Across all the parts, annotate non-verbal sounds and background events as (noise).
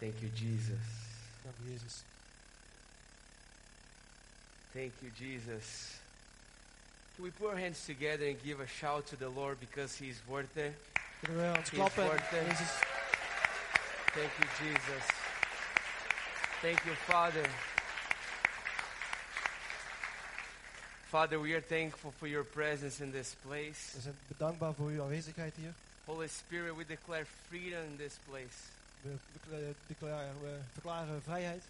Thank you, Jesus. Dank u, Jezus. Thank you, Jesus. Can we put our hands together and give a shout to the Lord because He's worth it? Kunnen we He is klappen? worth it. Jezus, Thank you, Jesus. Thank you, Father. Father, we are thankful for your presence in this place. we zijn bedankbaar voor uw aanwezigheid hier. Holy Spirit, we declare freedom in this place. We, declaren, we verklaren vrijheid.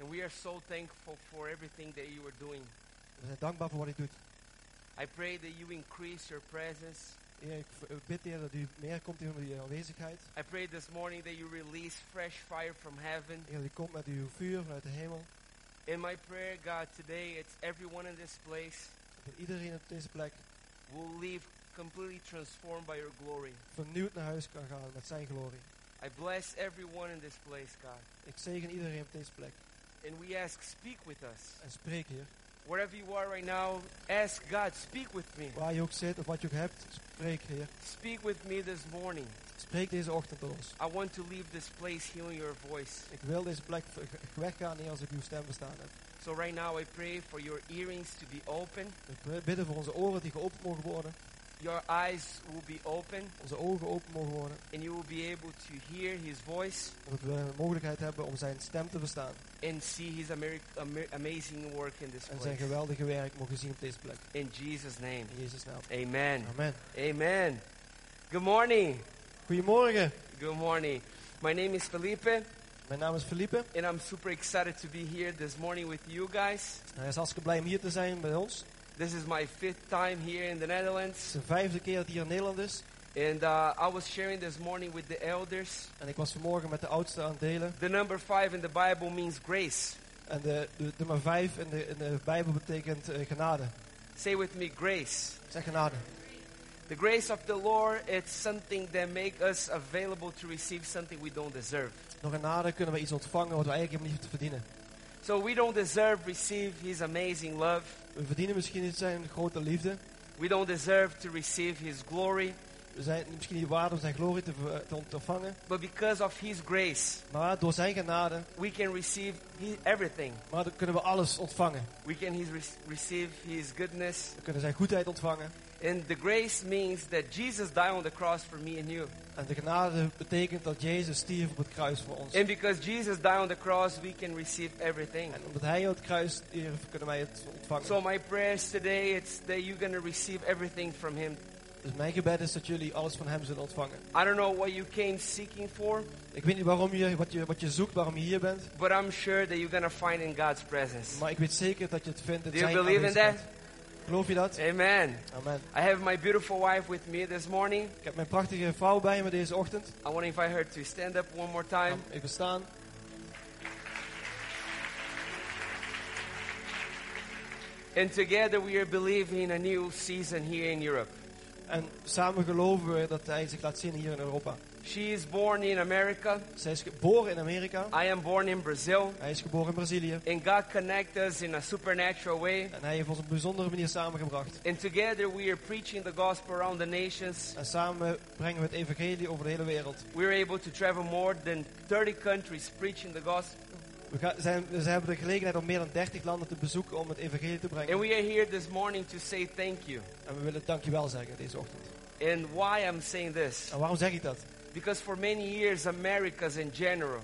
And we are so thankful for everything that you are doing. We zijn dankbaar voor wat u doet. I pray that you increase your presence. Heer, ik ik bid Heer dat u meer komt in uw aanwezigheid. I pray this morning that you release fresh fire from heaven. Heer, u komt met uw vuur vanuit de hemel. In my prayer, God, today it's everyone in this place Dat iedereen op deze plek will leave completely transformed by your glory. vernieuwd naar huis kan gaan met zijn glorie. I bless everyone in this place, God. Ik zegen iedereen op deze plek. And we ask, speak with us. En spreek Heer. Wherever you are right now, ask God, speak with me. Waar je ook zit of wat je ook hebt, spreek Heer. Speak with me this morning. Spreek deze ochtend tot ons. I want to leave this place hearing your voice. Ik wil deze plek weggaan Heer als ik uw stem verstaan heb. So right now I pray for your earrings to be open, We bidden voor onze oren die geopend mogen worden. Your eyes will be open, Onze ogen open mogen worden. and you will be able to hear his voice Dat we de mogelijkheid hebben om zijn stem te verstaan. and see his amazing work in this En zijn place. geweldige werk mogen zien op deze plek. In Jesus' name. In Jezus naam. Amen. Amen. Amen. Good morning. Goedemorgen. Good morning. My name is Felipe, Mijn naam is Felipe. and I'm super excited to be here this morning with you guys. Hij is hartstikke blij om hier te zijn bij ons. This is my fifth time here in the Netherlands, is de vijfde keer dat hij hier in Nederland is. and uh, I was sharing this morning with the elders. En ik was vanmorgen met de oudste aan het delen. The number five in the Bible means grace. En de, de nummer vijf in de, in de Bijbel betekent eh, genade. Say with me, grace. Zeg genade. The grace of the Lord, it's something that makes us available to receive something we don't deserve. Door genade kunnen we iets ontvangen wat we eigenlijk helemaal niet verdienen. So we don't deserve receive His amazing love. We verdienen misschien niet zijn grote liefde. We don't deserve to receive His glory. We zijn misschien niet waard om zijn glorie te, te ontvangen. But because of His grace, Maar door zijn genade we can receive he, everything. maar dan kunnen we alles ontvangen. We can his, receive His goodness. We kunnen zijn goedheid ontvangen. And the grace means that Jesus died on the cross for me and you. En de genade betekent dat Jezus stierf op het kruis voor ons. And because Jesus died on the cross, we can receive everything. En omdat hij op het kruis stierf, kunnen wij het ontvangen. So my prayers today, it's that you're going to receive everything from Him. Dus mijn gebed is dat jullie alles van hem zullen ontvangen. I don't know what you came seeking for, Ik weet niet waarom je, wat, je, wat je zoekt, waarom je hier bent. but I'm sure that you're going to find in God's presence. Maar ik weet zeker dat je het vindt in Do you zijn believe in that? Geloof je dat? Amen. Amen. I have my beautiful wife with me this morning. Ik heb mijn prachtige vrouw bij me deze ochtend. I want to invite her to stand up one more time. Even staan. And together we are believing a new season here in Europe. En samen geloven we dat hij zich laat zien hier in Europa. She is born in America. Zij is geboren in Amerika. I am born in Brazil. Hij is geboren in Brazilië. And God connect us in a supernatural way. En hij heeft ons op een bijzondere manier samengebracht. And together we are preaching the gospel around the nations. En samen brengen we het evangelie over de hele wereld. We are able to travel more than 30 countries preaching the gospel. We, gaan, zijn, we hebben de gelegenheid om meer dan 30 landen te bezoeken om het evangelie te brengen. And we are here this morning to say thank you. En we willen dankjewel zeggen deze ochtend. And why I'm saying this? En waarom zeg ik dat? Because for many years, Americas in general,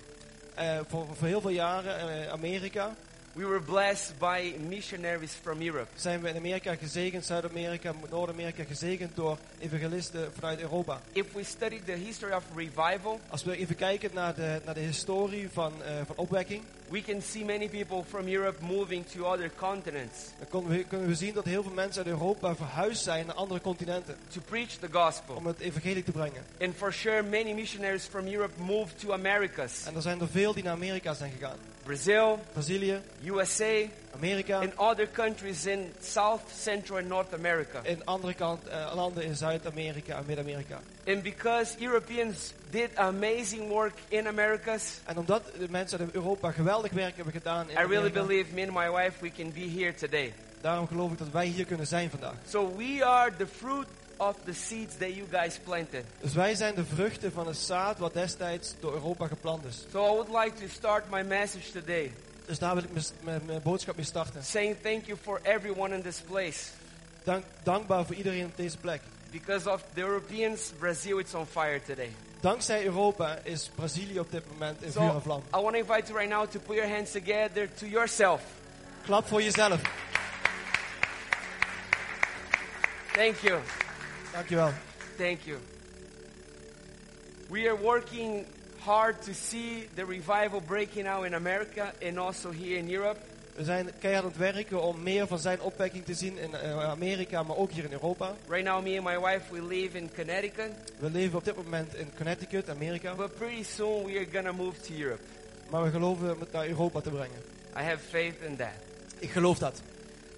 Eh, voor, voor heel veel jaren, eh, Amerika, we were blessed by missionaries from Europe. zijn we in Amerika gezegend, Zuid-Amerika, Noord-Amerika gezegend door evangelisten vanuit Europa. If we study the history of revival, Als we even kijken naar de, naar de historie van, eh, van opwekking, we can see many people from Europe moving to other continents dan kunnen we, kunnen we zien dat heel veel mensen uit Europa verhuisd zijn naar andere continenten to preach the gospel. om het evangelie te brengen. And for sure, many missionaries from Europe moved to Americas, En er zijn er veel die naar Amerika zijn gegaan. Brazil, Brazilië, USA, Amerika and other countries in South, Central, and North America. en andere kant, eh, landen in Zuid-Amerika en Midden-Amerika. And because Europeans did amazing work in Americas, En omdat de mensen uit Europa geweldig werk hebben gedaan in I really Amerika, believe me and my wife we can be here today. daarom geloof ik dat wij hier kunnen zijn vandaag. So we are the fruit of the seeds that you guys planted. Dus wij zijn de vruchten van het zaad wat destijds door Europa geplant is. So I would like to start my message today Dus daar wil ik mijn- mijn mijn boodschap mee starten. saying thank you for everyone in this place. Dank, dankbaar voor iedereen op deze plek. Because of the Europeans, Brazil is on fire today. Dankzij Europa is Brazilië op dit moment in vuur en So vlam. I want to invite you right now to put your hands together to yourself. Klap voor jezelf. Thank you. Dankjewel. Thank you. We are working hard to see the revival breaking out in America and also here in Europe. We zijn keihard aan het werken om meer van zijn opwekking te zien in eh, Amerika, maar ook hier in Europa. Right now, me and my wife, we live in Connecticut, We leven op dit moment in Connecticut, Amerika. but pretty soon we are gonna move to Europe. Maar we geloven het naar Europa te brengen. I have faith in that. Ik geloof dat.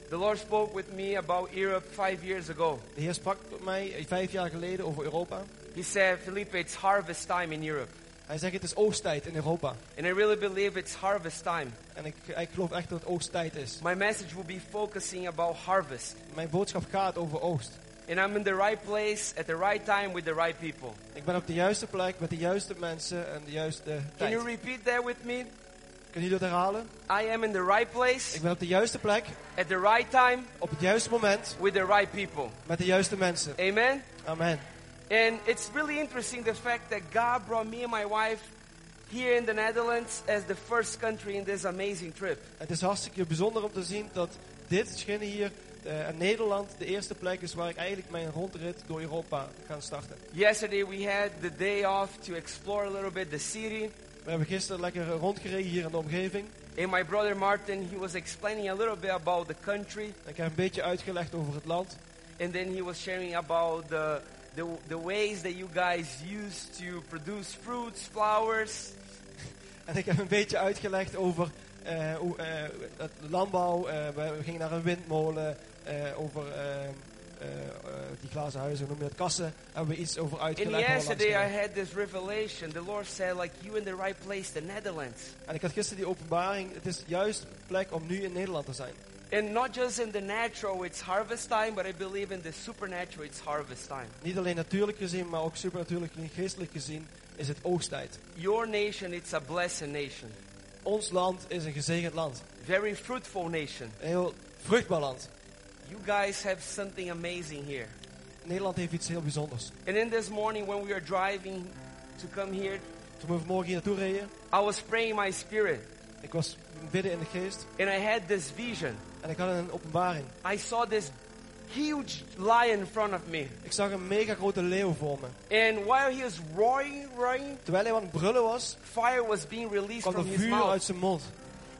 The Lord spoke with me about Europe five years ago. De Heer sprak tot mij vijf jaar geleden over Europa. He said, Felipe, it's harvest time in Europe. Hij zegt het is oogsttijd in Europa. And I really believe it's harvest time. En ik, ik geloof echt dat het oogsttijd is. My message will be focusing about harvest. Mijn boodschap gaat over oogst. And I'm in the right place at the right time with the right people. Ik ben op de juiste plek met de juiste mensen en de juiste Can tijd. you repeat that with me? Kunnen jullie dat herhalen? I am in the right place Ik ben op de juiste plek, at the right time op het juiste moment, with the right people. met de juiste mensen. Amen. Amen. And it's really interesting the fact that God brought me and my wife here in the Netherlands as the first country in this amazing trip. Het is hartstikke bijzonder om te zien dat dit schinnen hier eh, Nederland de eerste plek is waar ik eigenlijk mijn rondrit door Europa ga starten. Yesterday we had the day off to explore a little bit the city. We hebben gisteren lekker rondgereden hier in de omgeving. And my brother Martin, he was explaining a little bit about the country. Ik heb een beetje uitgelegd over het land. And then he was sharing about the, the, the ways that you guys use to produce fruits, flowers. (laughs) En ik heb een beetje uitgelegd over eh, het landbouw. eh, we, gingen naar een windmolen. over die glazen huizen, noem je het, kassen. Hebben we iets over And uitgelegd. langs yesterday I had this revelation. The Lord said, like, you in the right place, the Netherlands. En ik had gisteren die openbaring. Het is juist de plek om nu in Nederland te zijn. And not just in the natural, it's harvest time, but I believe in the supernatural, it's harvest time. Niet alleen natuurlijk gezien, maar ook supernatuurlijk en geestelijk gezien is het oogsttijd. Your nation, it's a blessed nation. Ons land is een gezegend land. Very fruitful nation. Een heel vruchtbaar land. You guys have something amazing here. Nederland heeft iets heel bijzonders. And in this morning, when we were driving to come here, Toen we vanmorgen hier naartoe reden, I was praying my spirit, ik was bidden in de geest and I had this vision. En ik had een openbaring. I saw this huge lion in front of me. Ik zag een mega grote leeuw voor me. And while he was roaring, roaring, Terwijl hij aan het brullen was, fire was being released kwam from er his vuur mouth. uit zijn mond.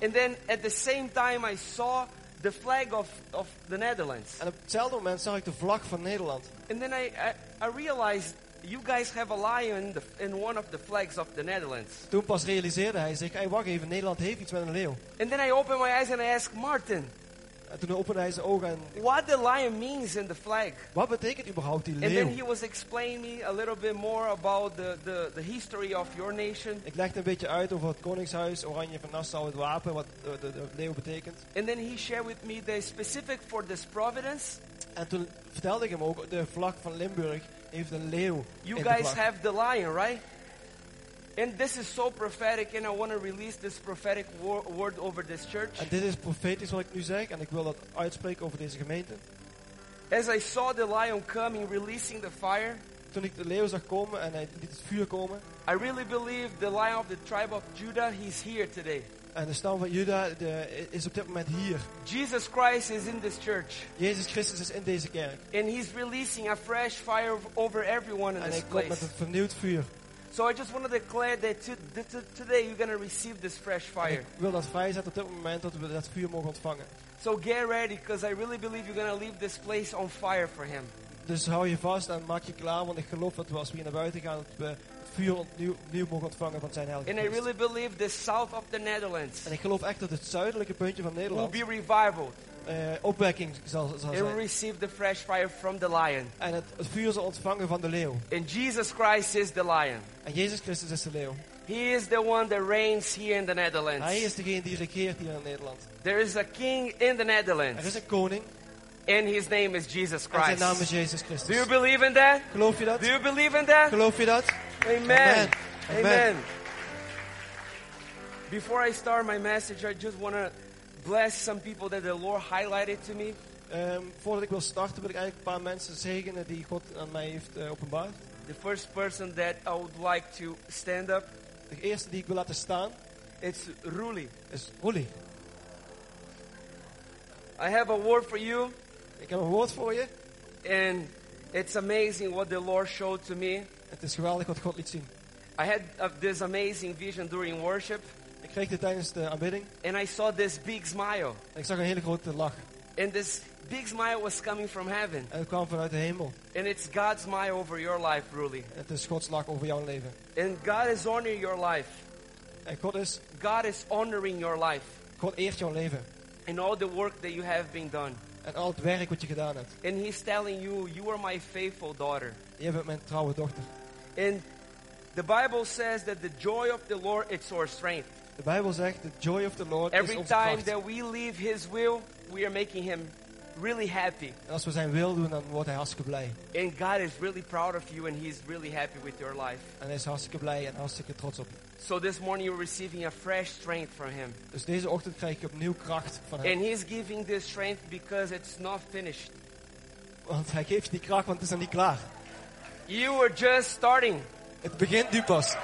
And then at the same time, I saw the flag of, of the Netherlands. En op hetzelfde moment zag ik de vlag van Nederland. And then I, I, I realized you guys have a lion in, the, in one of the flags of the Netherlands. Toen pas realiseerde hij zich, hey, wacht even, Nederland heeft iets met een leeuw. And then I opened my eyes and I asked Martin, En toen opende hij zijn ogen en, what the lion means in the flag. wat betekent überhaupt die And then leeuw? he was explaining me a little bit more about the, the, the history of your nation. Ik legde een beetje uit over het Koningshuis, Oranje van Nassau, het wapen, wat de, de, de leeuw betekent. And then he shared with me the specific for this providence. En toen vertelde ik hem ook, de vlag van Limburg heeft een leeuw You guys have the lion, right? And this is so prophetic, and I want to release this prophetic word over this church. En dit is profetisch wat ik nu zeg en ik wil dat uitspreken over deze gemeente. As I saw the lion coming, releasing the fire, Toen ik de leeuw zag komen en hij liet het vuur komen. I really believe the lion of the tribe of Judah, he's here today. En de stam van Juda de, is op dit moment hier. Jesus Christ is in this church, Jezus Christus is in deze kerk. and he's releasing a fresh fire over everyone in En this hij komt met place. een vernieuwd vuur. So I just want to declare that to, that to- today you're going to receive this fresh fire. ik wil dat vrijzetten op dit moment dat we dat vuur mogen ontvangen. So get ready, because I really believe you're going to leave this place on fire for him. Dus hou je vast en maak je klaar, want ik geloof dat we als we hier naar buiten gaan, dat we het vuur opnieuw, opnieuw mogen ontvangen van zijn heilige And I really believe the south of the Netherlands En ik geloof echt dat het zuidelijke puntje van will Nederland be revival eh, opwekking zal, zal zijn. receive the fresh fire from the lion. En het, het vuur zal ontvangen van de leeuw. And Jesus Christ is the lion. En Jezus Christus is de leeuw. He is the one that reigns here in the Hij Netherlands. is degene die regeert hier in Nederland. There is a king in the Netherlands. Er is een koning And his name is Jesus En zijn naam Christ. is Jezus Do Christus. you believe in that? Geloof je dat? Do you believe in that? Geloof je dat? Amen. Amen. Amen. Amen. Before I start my message, I just want to bless some people that the Lord highlighted to me. Ehm, voordat ik wil starten wil ik eigenlijk een paar mensen zegenen die God aan mij heeft eh, openbaard. The first person that I would like to stand up, De eerste die ik wil laten staan it's Ruli. is Roelie. I have a word for you, Ik heb een woord voor je. and it's amazing what the Lord showed to me. Het is geweldig wat God liet zien. I had uh, this amazing vision during worship, kreeg dit tijdens de aanbidding and I saw this big smile. en ik zag een hele grote lach. And this big smile was coming from heaven. En het kwam vanuit de hemel. And it's God's smile over your life. En het is Gods lach over jouw leven. And God is honoring your life. En God is, God is honoring your life God eert jouw leven. and all the work that you have been done. En al het werk wat je gedaan hebt. And He's telling you, you are my faithful daughter. Je bent mijn trouwe dochter. And the Bible says that the joy of the Lord is our strength. De Bijbel zegt, the joy of the Lord is Every onze time kracht. that we leave His will, we are making Him really happy. En als we zijn wil doen, dan wordt hij hartstikke blij. And God is really proud of you and He's really happy with your life. En hij is hartstikke blij en hartstikke trots op je. So this morning you're receiving a fresh strength from Him. Dus deze ochtend krijg je opnieuw kracht van hem. And He's giving this strength because it's not finished. Want hij geeft je die kracht, want het is nog niet klaar. You were just starting. Het begint nu pas.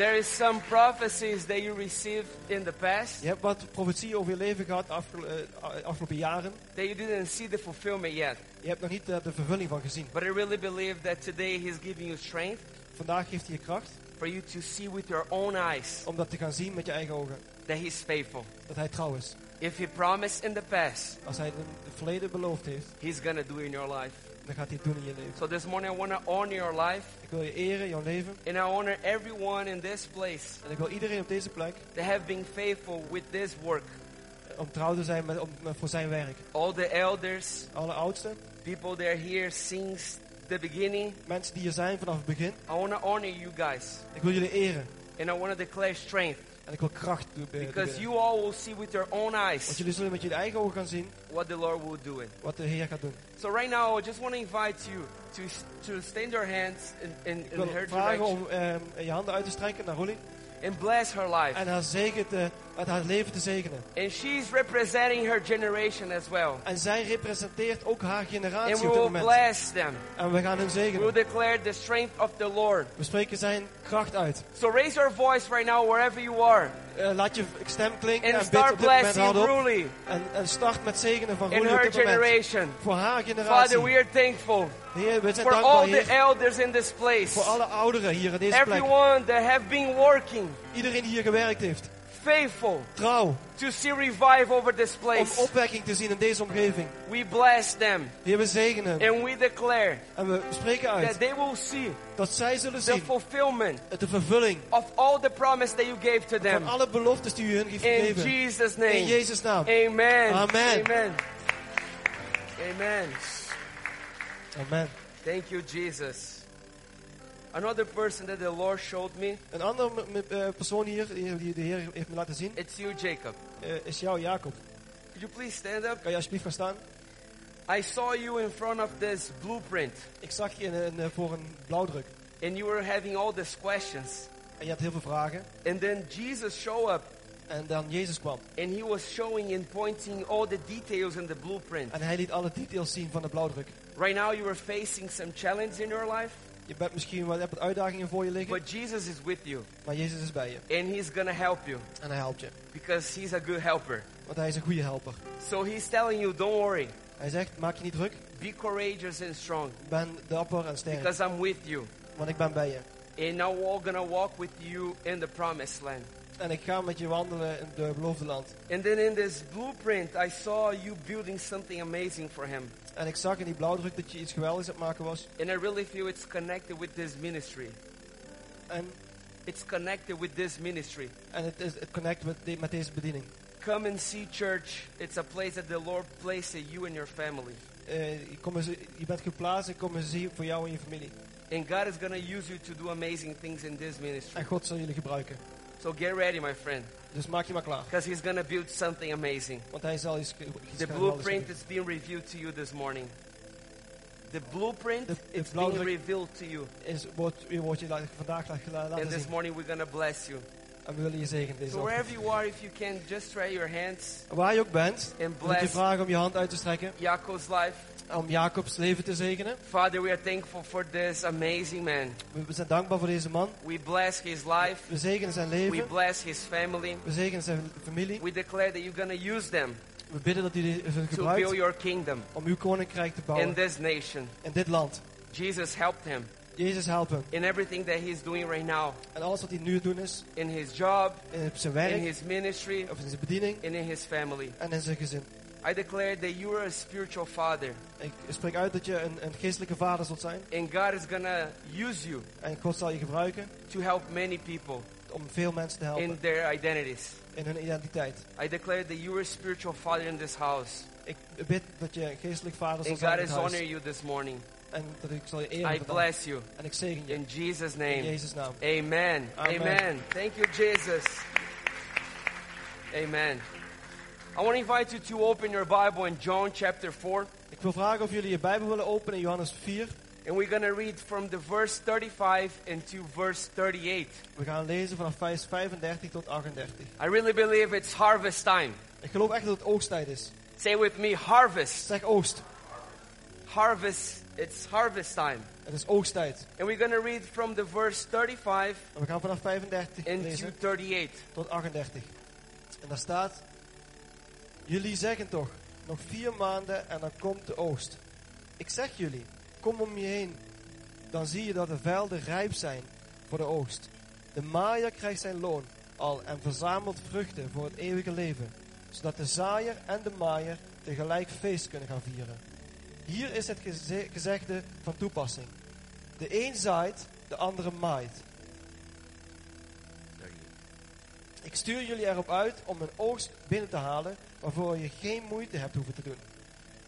There is some prophecies that you received in the past Je hebt wat profetie over je leven gehad de afgelo- eh, afgelopen jaren. that you didn't see the fulfillment yet. Je hebt nog niet eh, de vervulling van gezien. But I really believe that today He's giving you strength Vandaag geeft hij je kracht for you to see with your own eyes om dat te gaan zien met je eigen ogen. that He's faithful. Dat hij trouw is. If He promised in the past, Als hij het in het verleden beloofd heeft, He's gonna do in your life. Dan gaat hij het doen in je leven. So this morning I want to honor your life Ik wil je eren, jouw leven. and I honor everyone in this place En ik wil iedereen op deze plek that have been faithful with this work. om trouw te zijn met, om, voor zijn werk. All the elders, Alle oudsten, people that are here since the beginning. mensen die hier zijn vanaf het begin. I want to honor you guys Ik wil jullie eren. and I want to declare strength En ik wil kracht doen. because you all will see with your own Want eyes jullie zullen met jullie eigen ogen gaan zien what the Lord will do. wat de Heer gaat doen. So right now, I just want to invite you to to extend your hands in, in, her vragen direction om ehm, je handen uit te strijken naar Rolly. and bless her life. En haar, zegen te, uit haar leven te zegenen. And she's representing her generation as well. En zij representeert ook haar And generatie we op dit will moment. bless them. En we gaan hen We will zegenen. declare the strength of the Lord. We spreken zijn kracht uit. So raise your voice right now wherever you are Eh, laat je stem klinken and en bid start op dit moment hardop. En, en start met zegenen van op moment. generation. Voor haar Father, generatie. we are thankful Heer, we zijn for dankbaar, all the elders in this place. Voor alle ouderen hier in deze plek. Everyone that have been working Iedereen die hier gewerkt heeft. Faithful Trouw. to see revive over this Om place. opwekking te zien in deze omgeving. We bless them Heer, we zegenen. and we declare En we spreken that uit they will see dat zij zullen the zien fulfillment de vervulling of all the promise that you gave to van them. alle beloftes die u hun heeft In gegeven. Jesus' In name. Jezus' naam. Amen. Amen. Amen. Amen. Amen. Thank you, Jesus. Another person that the Lord showed me, Een andere eh, persoon hier, die de Heer heeft me laten zien, it's you, Jacob. eh, is jou, Jacob. Could you please stand up? Kan je alsjeblieft gaan staan? I saw you in front of this blueprint, Ik zag je in, een, eh, voor een blauwdruk. and you were having all these questions. En je had heel veel vragen. And then Jesus showed up, En dan Jezus kwam. and he was showing and pointing all the details in the blueprint. En hij liet alle details zien van de blauwdruk. Right now, you are facing some challenge in your life, Je bent misschien wat, hebt wat uitdagingen voor je liggen. but Jesus is with you, Maar Jezus is bij je. and he's gonna help you En hij helpt je. because he's a good helper. Want hij is een goede helper. So he's telling you, don't worry, Hij zegt, maak je niet druk. be courageous and strong, Ben dapper en sterk. because I'm with you. Want ik ben bij je. And now we're gonna walk with you in the promised land. En ik ga met je wandelen in het beloofde land. And then in this blueprint, I saw you building something amazing for him. En ik zag in die blauwdruk dat je iets geweldigs aan het maken was. And I really feel it's connected with this ministry. En, It's connected with this ministry. en het, is, connect met, de- met deze bediening. Come and see church. It's a place that the Lord placed you and your family. Je, kom eens- je bent geplaatst en kom eens zien voor jou en je familie. And God is going to use you to do amazing things in this ministry. En God zal jullie gebruiken. So get ready, my friend. Dus maak je maar klaar. because He's going to build something amazing. Want hij zal iets, iets The blueprint is being revealed to you this morning. The blueprint De- de is being revealed to you. Is, wordt, wordt je vandaag la- la- And this morning we're going to bless you. En we willen je zegenen deze So wherever you are, if you can just try your hands Waar je ook bent, and wil ik je bless vragen om je hand uit te strekken. Jacob's life. Om Jacobs leven te zegenen. Father, we are thankful for this amazing man. We, we zijn dankbaar voor deze man. We bless his life. We zegenen zijn We leven. bless his family. We zegenen zijn familie. We declare that you're going to use them We bidden dat u ze to build gebruikt your kingdom om uw koninkrijk te in bouwen this nation. in dit land. Jesus helped him Jezus helpt hem. in everything that he's doing right now En alles wat hij nu doen is, in his job, in zijn in werk, his ministry, of in zijn bediening and in his family. en in zijn gezin. I declare that you are a spiritual father Ik spreek uit dat je een, een geestelijke vader zult zijn. and God is to use you En God zal je gebruiken to help many people om veel mensen te helpen in their identities. in hun identiteit. I declare that you are a spiritual father in this house. Ik bid dat je een geestelijk vader And zijn God in is het huis. honoring you this morning. En dat ik zal je eren I bless you En ik zegen je in Jesus' in name. Jezus' naam. Amen. Amen. Amen. Thank you, Jesus. Amen. I want to invite you to open your Bible in John chapter 4. Ik wil vragen of jullie je Bijbel willen openen in Johannes 4. And we're going to read from the verse 35 into verse 38. We gaan lezen vanaf vers 35 tot 38. I really believe it's harvest time. Ik geloof echt dat het oogsttijd is. Say with me, harvest. Zeg oogst. Harvest. It's harvest time. Het is oogsttijd. And we're going to read from the verse 35 En we gaan vanaf 35 into lezen 38. tot 38. En daar staat... Jullie zeggen toch, nog vier maanden en dan komt de oogst. Ik zeg jullie, kom om je heen. Dan zie je dat de velden rijp zijn voor de oogst. De maaier krijgt zijn loon al en verzamelt vruchten voor het eeuwige leven. Zodat de zaaier en de maaier tegelijk feest kunnen gaan vieren. Hier is het geze- gezegde van toepassing. De een zaait, de andere maait. Ik stuur jullie erop uit om een oogst binnen te halen waarvoor je geen moeite hebt hoeven te doen.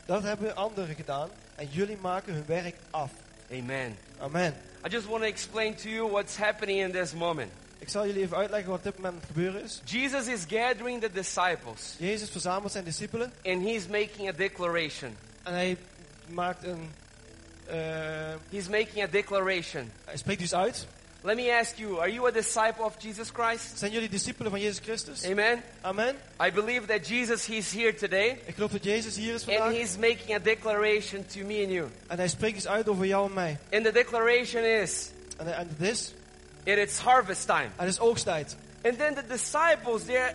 Dat hebben anderen gedaan en jullie maken hun werk af. Amen. Amen. I just want to explain to you what's happening in this moment. Ik zal jullie even uitleggen wat op dit moment gebeuren is. Jesus is gathering the disciples Jezus verzamelt zijn discipelen and he's making a declaration. en hij maakt een... eh, He's making a declaration. hij spreekt dus uit. Let me ask you, are you a disciple of Jesus Christ? Zijn jullie discipelen van Jezus Christus? Amen. Amen. I believe that Jesus, he's here today Ik geloof dat Jezus hier is and he's making a declaration to me and you. En hij spreekt dus uit over jou en mij. And the declaration is, En, en het is... it is harvest time. Het is oogsttijd. And then the disciples, they're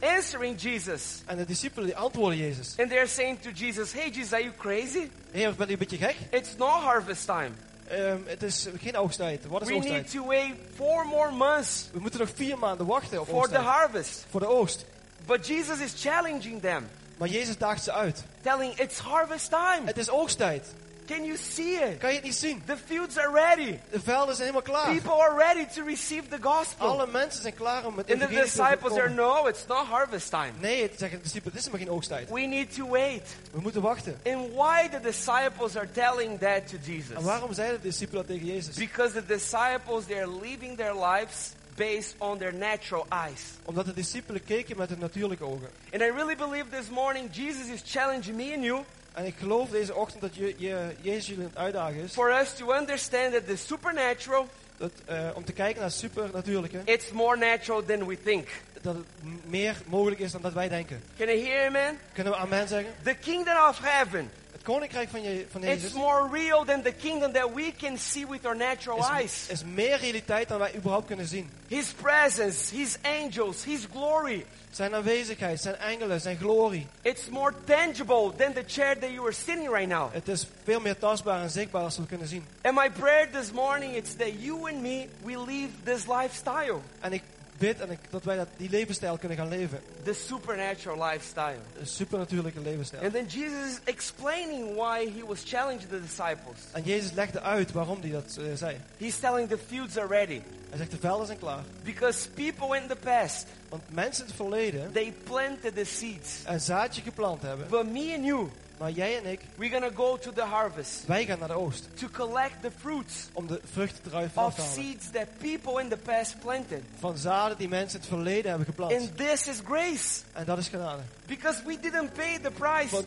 answering Jesus. En de discipelen die antwoorden Jezus. And they're saying to Jesus, hey Jesus, are you crazy? Heer, ben je een beetje gek? It's not harvest time. Ehm, het is geen oogsttijd. Wat is We need oogsttijd? to wait four more months We moeten nog vier maanden wachten op for the harvest. Voor de oogst. But Jesus is challenging them, Maar Jezus daagt ze uit. telling it's harvest time. Het is oogsttijd. Can you see it? Kan je het niet zien? The fields are ready. De velden zijn helemaal klaar. People are ready to receive the gospel. Alle mensen zijn klaar om het And the evangelie disciples are, no, it's not harvest time. Nee, het zeggen de discipelen, het is helemaal geen oogsttijd. We need to wait. We moeten wachten. And why the disciples are telling that to En Jesus? waarom zeiden de discipelen dat tegen Jezus? Because the disciples, they're living their lives based on their natural eyes. Omdat de discipelen keken met hun natuurlijke ogen. And I really believe this morning Jesus is challenging me and you En ik geloof deze ochtend dat je, je, Jezus jullie aan het uitdagen is. for us to understand that the supernatural, Dat, eh, om te kijken naar het supernatuurlijke. it's more natural than we think. Dat het meer mogelijk is dan dat wij denken. Can I hear amen? Kunnen we amen zeggen? The kingdom of heaven, Het koninkrijk van, je, van Jezus it's more real than the kingdom that we can see with our natural is, eyes. is meer realiteit dan wij überhaupt kunnen zien. His presence, His angels, His glory. Zijn aanwezigheid, zijn engelen, zijn glorie. It's more tangible than the chair that you are sitting right now. Het is veel meer tastbaar en zichtbaar als we kunnen zien. And my prayer this morning is that you and me, we live this lifestyle, En ik bid en ik, dat wij dat, die levensstijl kunnen gaan leven. the supernatural lifestyle. Een supernatuurlijke levensstijl. And then Jesus is explaining why he was challenging the disciples. En Jezus legde uit waarom hij dat eh, zei. He's telling the fields are ready. Hij zegt de velden zijn klaar. Because people in the past, Want mensen in het verleden they planted the seeds. een zaadje geplant hebben. But me and you, Maar jij en ik, we're to go to the harvest wij gaan naar de oogst. to collect the fruits Om de vruchten eruit of te halen. seeds that people in the past planted. Van zaden die mensen in het verleden hebben geplant. And this is grace En dat is genade. because we didn't pay the price, Want,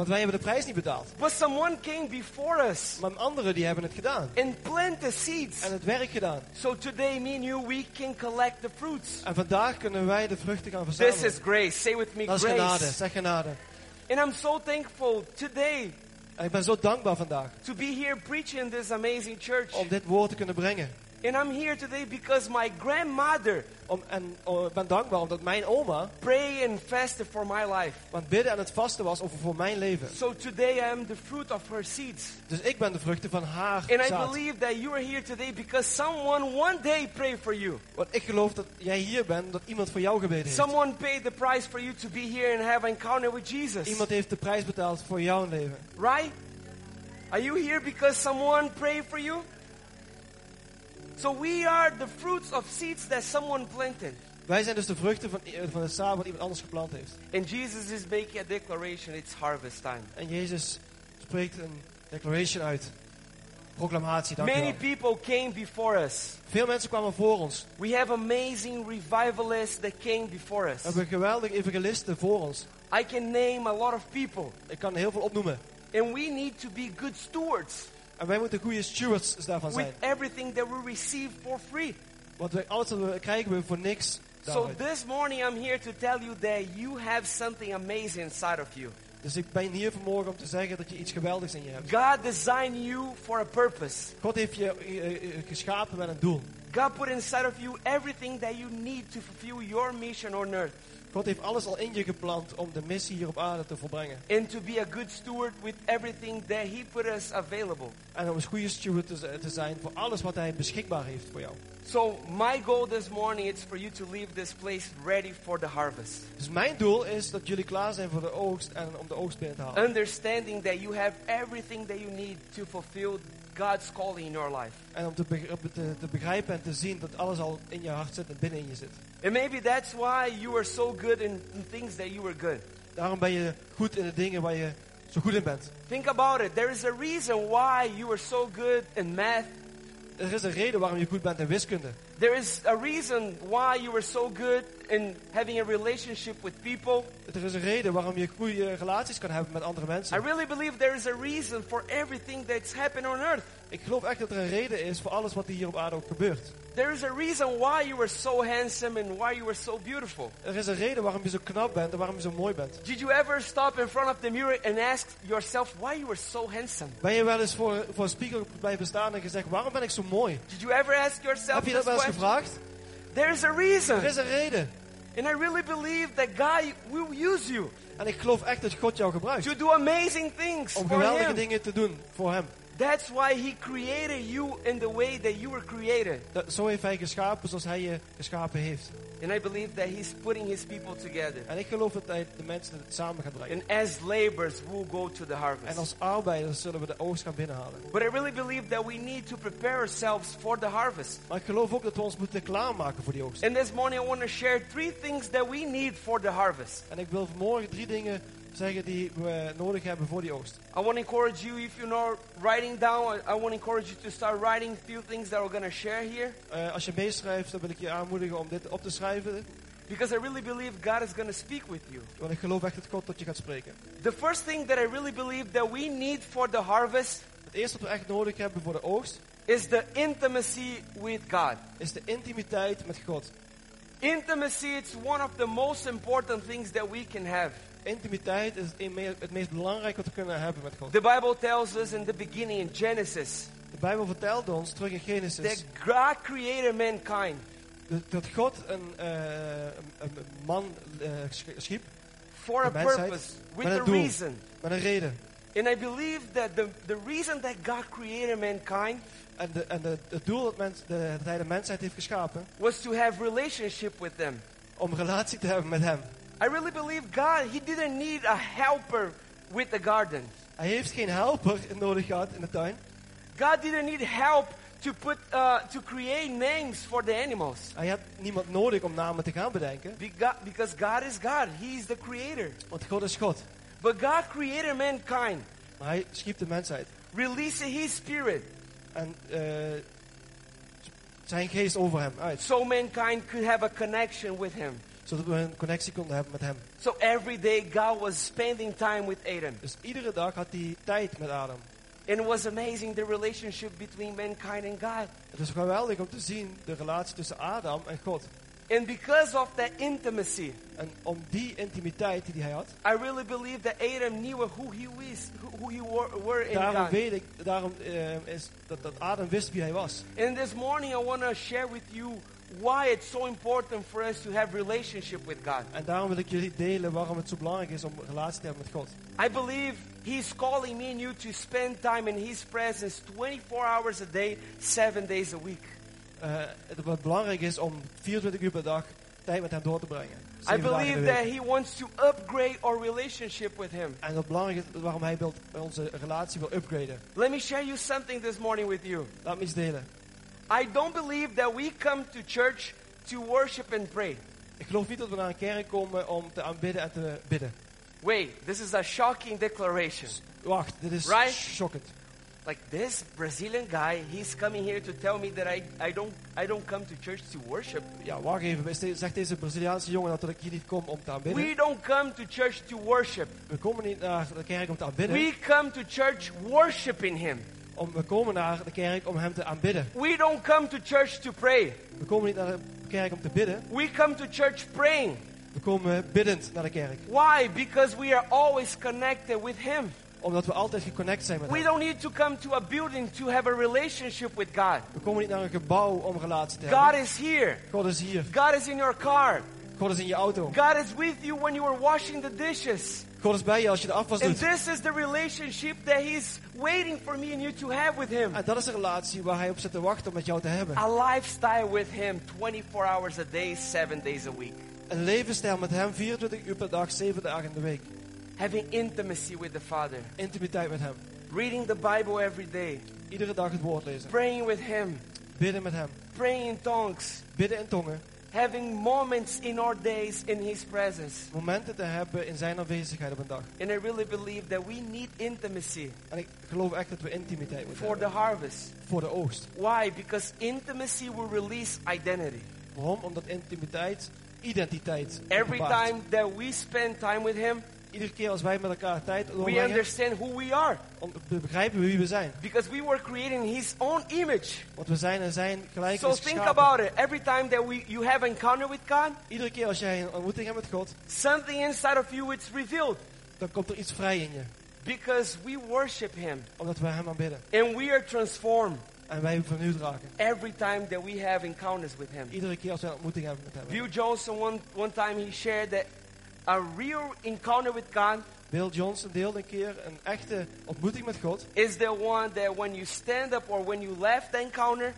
want wij hebben de prijs niet betaald. but someone came before us Maar anderen die hebben het gedaan. and planted seeds. En het werk gedaan. So today, me and you, we can collect the fruits. En vandaag kunnen wij de vruchten gaan This verzamelen. is grace. Say with me, Dat is genade. grace. Zeg genade. And I'm so thankful today En ik ben zo dankbaar vandaag. to be here preaching in this amazing church. Om dit woord te kunnen brengen. And I'm here today because my grandmother Om, en oh, ik ben dankbaar omdat mijn oma prayed and fasted for my life. aan het bidden en het vasten was over voor mijn leven. So today I am the fruit of her seeds. Dus ik ben de vruchten van haar And I zaad. believe that you are here today because someone one day prayed for you. Want ik geloof dat jij hier bent, dat iemand voor jou gebeden heeft. Someone paid the price for you to be here and have an encounter with Jesus. Iemand heeft de prijs betaald voor jouw leven. Right? Are you here because someone prayed for you? So we are the fruits of seeds that someone planted. Wij zijn dus de vruchten van, van het zaad wat iemand anders geplant heeft. And Jesus is making a declaration it's harvest time. En Jezus spreekt een declaration uit. Proclamatie, dank Many people came before us. Veel mensen kwamen voor ons. We have amazing revivalists that came before We us. hebben geweldige evangelisten voor ons. I can name a lot of people. Ik kan heel veel opnoemen. And we need to be good stewards En wij moeten goede stewards daarvan with zijn. everything that we receive for free. Want wij, alles wat we krijgen we voor niks. So this morning I'm here to tell you that you have something amazing inside of you. Dus ik ben hier vanmorgen om te zeggen dat je iets geweldigs in je hebt. God designed you for a purpose. God heeft je eh, eh, geschapen met een doel. God put inside of you everything that you need to fulfill your mission on earth God heeft alles al in je gepland om de missie hier op aarde te volbrengen. and to be a good steward with everything that He put us available. En om een goede steward te, zijn voor alles wat hij beschikbaar heeft voor jou. So my goal this morning is for you to leave this place ready for the harvest. Dus mijn doel is dat jullie klaar zijn voor de oogst en om de oogst binnen te halen. Understanding that you have everything that you need to fulfill God's calling in your life. En om te, te, te begrijpen en te zien dat alles al in je hart zit en binnen in je zit. And maybe that's why you are so good in, in things that you were good. Daarom ben je goed in de dingen waar je zo goed in bent. Think about it. There is a reason why you are so good in math. Er is een reden waarom je goed bent in wiskunde. There is a reason why you are so good in having a relationship with people. Er is een reden waarom je goede relaties kan hebben met andere I mensen. really believe there is a reason for everything that's happened on earth. Ik geloof echt dat er een reden is voor alles wat hier op aarde ook gebeurt. There is a reason why you are so handsome and why you are so beautiful. Er is een reden waarom je zo knap bent en waarom je zo mooi bent. Did you ever stop in front of the mirror and ask yourself why you are so handsome? Ben je wel eens voor, voor een spiegel blijven staan en gezegd, waarom ben ik zo mooi? Did you ever ask yourself Heb je dat wel eens gevraagd? There is a Er reason. is een reden. And I really believe that God will use you En ik geloof echt dat God jou gebruikt. to do amazing things Om for geweldige Him. dingen te doen voor hem. That's why He created you in the way that you were created. Dat, zo heeft hij geschapen zoals hij je geschapen heeft. And I believe that He's putting His people together. En ik geloof dat hij de mensen samen gaat brengen. And as laborers, we'll go to the En harvest. als arbeiders zullen we de oogst gaan binnenhalen. But I really believe that we need to prepare ourselves for the harvest. Maar ik geloof ook dat we ons moeten klaarmaken voor die oogst. And this morning, I want to share three things that we need for the harvest. En ik wil vanmorgen drie dingen zeggen die we nodig hebben voor die oogst. I want to encourage you, if you're not writing down, I, want to encourage you to start writing a few things that we're going to share here. Eh, als je meeschrijft, dan wil ik je aanmoedigen om dit op te schrijven. Because I really believe God is going to speak with you. Want ik geloof echt dat God tot je gaat spreken. The first thing that I really believe that we need for the harvest Het eerste wat we echt nodig hebben voor de oogst, is the intimacy with God. is de intimiteit met God. Intimacy it's one of the most important things that we can have. Intimiteit is het het meest belangrijke wat we kunnen hebben met God. The Bible tells us in the beginning in Genesis De Bijbel vertelt ons, terug in Genesis, that God created mankind dat, God een, eh, een, man sch- schiep for a purpose, with met a een doel. reason. met een reden. And I believe that the, the reason that God created mankind En, de, en de, het doel dat, mens, de, dat hij de mensheid heeft geschapen, was to have relationship with them. om een relatie te hebben met hem. I really believe God, He didn't need a helper with the garden. Hij heeft geen helper nodig gehad in de tuin. God didn't need help to put uh, to create names for the animals. Hij had niemand nodig om namen te gaan bedenken. Because God is God. He is the creator. Want God is God. But God created mankind, Maar hij schiep de mensheid. releasing His Spirit En eh, zijn geest over hem uit. so mankind could have a connection with Him. Zodat we een connectie konden hebben met hem. So every day God was spending time with Adam. Dus iedere dag had hij tijd met Adam. And it was amazing the relationship between mankind and God. Het is geweldig om te zien de relatie tussen Adam en God. And because of that intimacy, En om die intimiteit die hij had, I really believe that Adam knew who he was, who, he were, were in daarom God. weet ik, daarom eh, is dat, dat Adam wist wie hij was. And this morning I want to share with you why it's so important for us to have relationship with God. En daarom wil ik jullie delen waarom het zo belangrijk is om relatie te hebben met God. I believe He's calling me and you to spend time in His presence 24 hours a day, 7 days a week. Het, wat belangrijk is om 24 uur per dag tijd met hem door te brengen. I believe that. He wants to upgrade our relationship with Him. En wat belangrijk is waarom hij wil, onze relatie wil upgraden. Let me share you something this morning with you. Laat me iets delen. I don't believe that we come to church to worship and pray. Ik geloof niet dat we naar een kerk komen om te aanbidden en te bidden. Wait, this is a shocking declaration. Wacht, dit is Right? schokkend. Like this Brazilian guy, he's coming here to tell me that I, I don't I don't come to church to worship. Ja, wacht even. Zegt deze Braziliaanse jongen dat ik hier niet kom om te aanbidden? We don't come to church to worship. We komen niet naar de kerk om te aanbidden. We come to church worshiping him. Om, we komen naar de kerk om hem te aanbidden. We don't come to church to pray. We komen niet naar de kerk om te bidden. We come to church praying. We komen biddend naar de kerk. Why? Because we are always connected with him. Omdat we altijd geconnect zijn met We hem. don't need to come to a building to have a relationship with God. We komen niet naar een gebouw om relatie te God hebben. is here. God is hier. God is in your car. God is in je auto. God is with you when you are washing the dishes. God is bij je als je de afwas And doet. this is the relationship that He's waiting for me and you to have with Him. En dat is een relatie waar hij op zit te wachten om met jou te hebben. A lifestyle with Him 24 hours a day, 7 days a week. Een levensstijl met hem 24 uur per dag, 7 dagen in de week. Having intimacy with the Father. Intimiteit met hem. Reading the Bible every day. Iedere dag het woord lezen. Praying with Him. Bidden met hem. Praying in tongues. Bidden in tongen. Having moments in our days in His presence. Momenten te hebben in zijn aanwezigheid op een dag. And I really believe that we need intimacy En ik geloof echt dat we intimiteit moeten for the hebben. harvest. Voor de oogst. Why? Because intimacy will release identity. Waarom? Omdat intimiteit identiteit Every openbaart. time that we spend time with Him, Iedere keer als wij met elkaar tijd we doorbrengen, understand who we are. om- we begrijpen wie we zijn. Because we were created in His own image. Want we zijn en zijn gelijk So think about it. Every time that we, you have encounter with God, Iedere keer als jij een ontmoeting hebt met God, something inside of you is revealed. dan komt er iets vrij in je. Because we worship Him. Omdat we hem aanbidden. And we are transformed En wij vernieuwd raken. every time that we have encounters with Him. Iedere keer als een ontmoeting hebben met hem. Bill Johnson, one, one time he shared that a real encounter with God Bill Johnson deelde een keer een echte ontmoeting met God. is the one that when you stand up or when you left the encounter,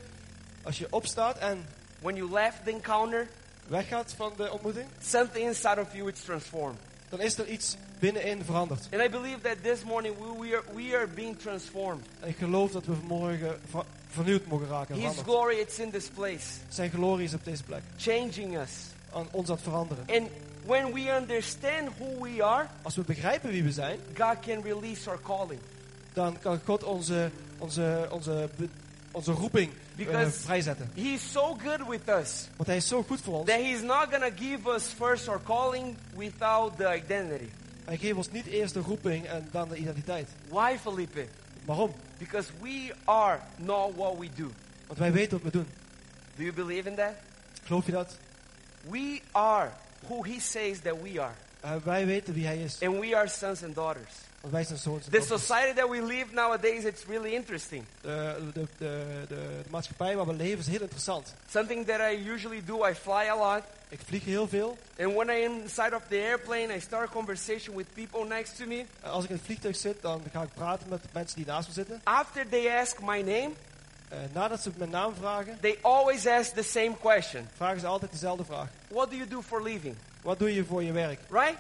Als je opstaat en when you left the encounter, weggaat van de ontmoeting, something inside of you is transformed. dan is er iets binnenin veranderd. And I believe that this morning we, we, are, we are being transformed. En ik geloof dat we vanmorgen ver- vernieuwd mogen raken. en His veranderd. glory it's in this place, Zijn glorie is op deze plek. changing us. Aan ons aan het veranderen. And when we understand who we are, Als we begrijpen wie we zijn, God can release our calling. dan kan God onze, onze, onze, onze roeping Because- vrijzetten. He's so good with us Want hij is zo goed voor ons. that He's not going to give us first our calling without the identity. Hij geeft ons niet eerst de roeping en dan de identiteit. Why, Felipe? Waarom? Because we are not what we do. Want wij weten wat we doen. Do you believe in that? Geloof je dat? We are who He says that we are. Eh, wij weten wie hij is. And we are sons and daughters. Wij zijn zoons en The dochters. society that we live nowadays, it's really interesting. De, de, de, de, maatschappij waar we leven is heel interessant. Something that I usually do, I fly a lot. Ik vlieg heel veel. And when I am inside of the airplane, I start a conversation with people next to me. Als ik in het vliegtuig zit, dan ga ik praten met mensen die naast me zitten. After they ask my name, Eh, nadat ze mijn naam vragen, they always ask the same question. vragen ze altijd dezelfde vraag. What do you do for living? Wat doe je voor je werk? Right?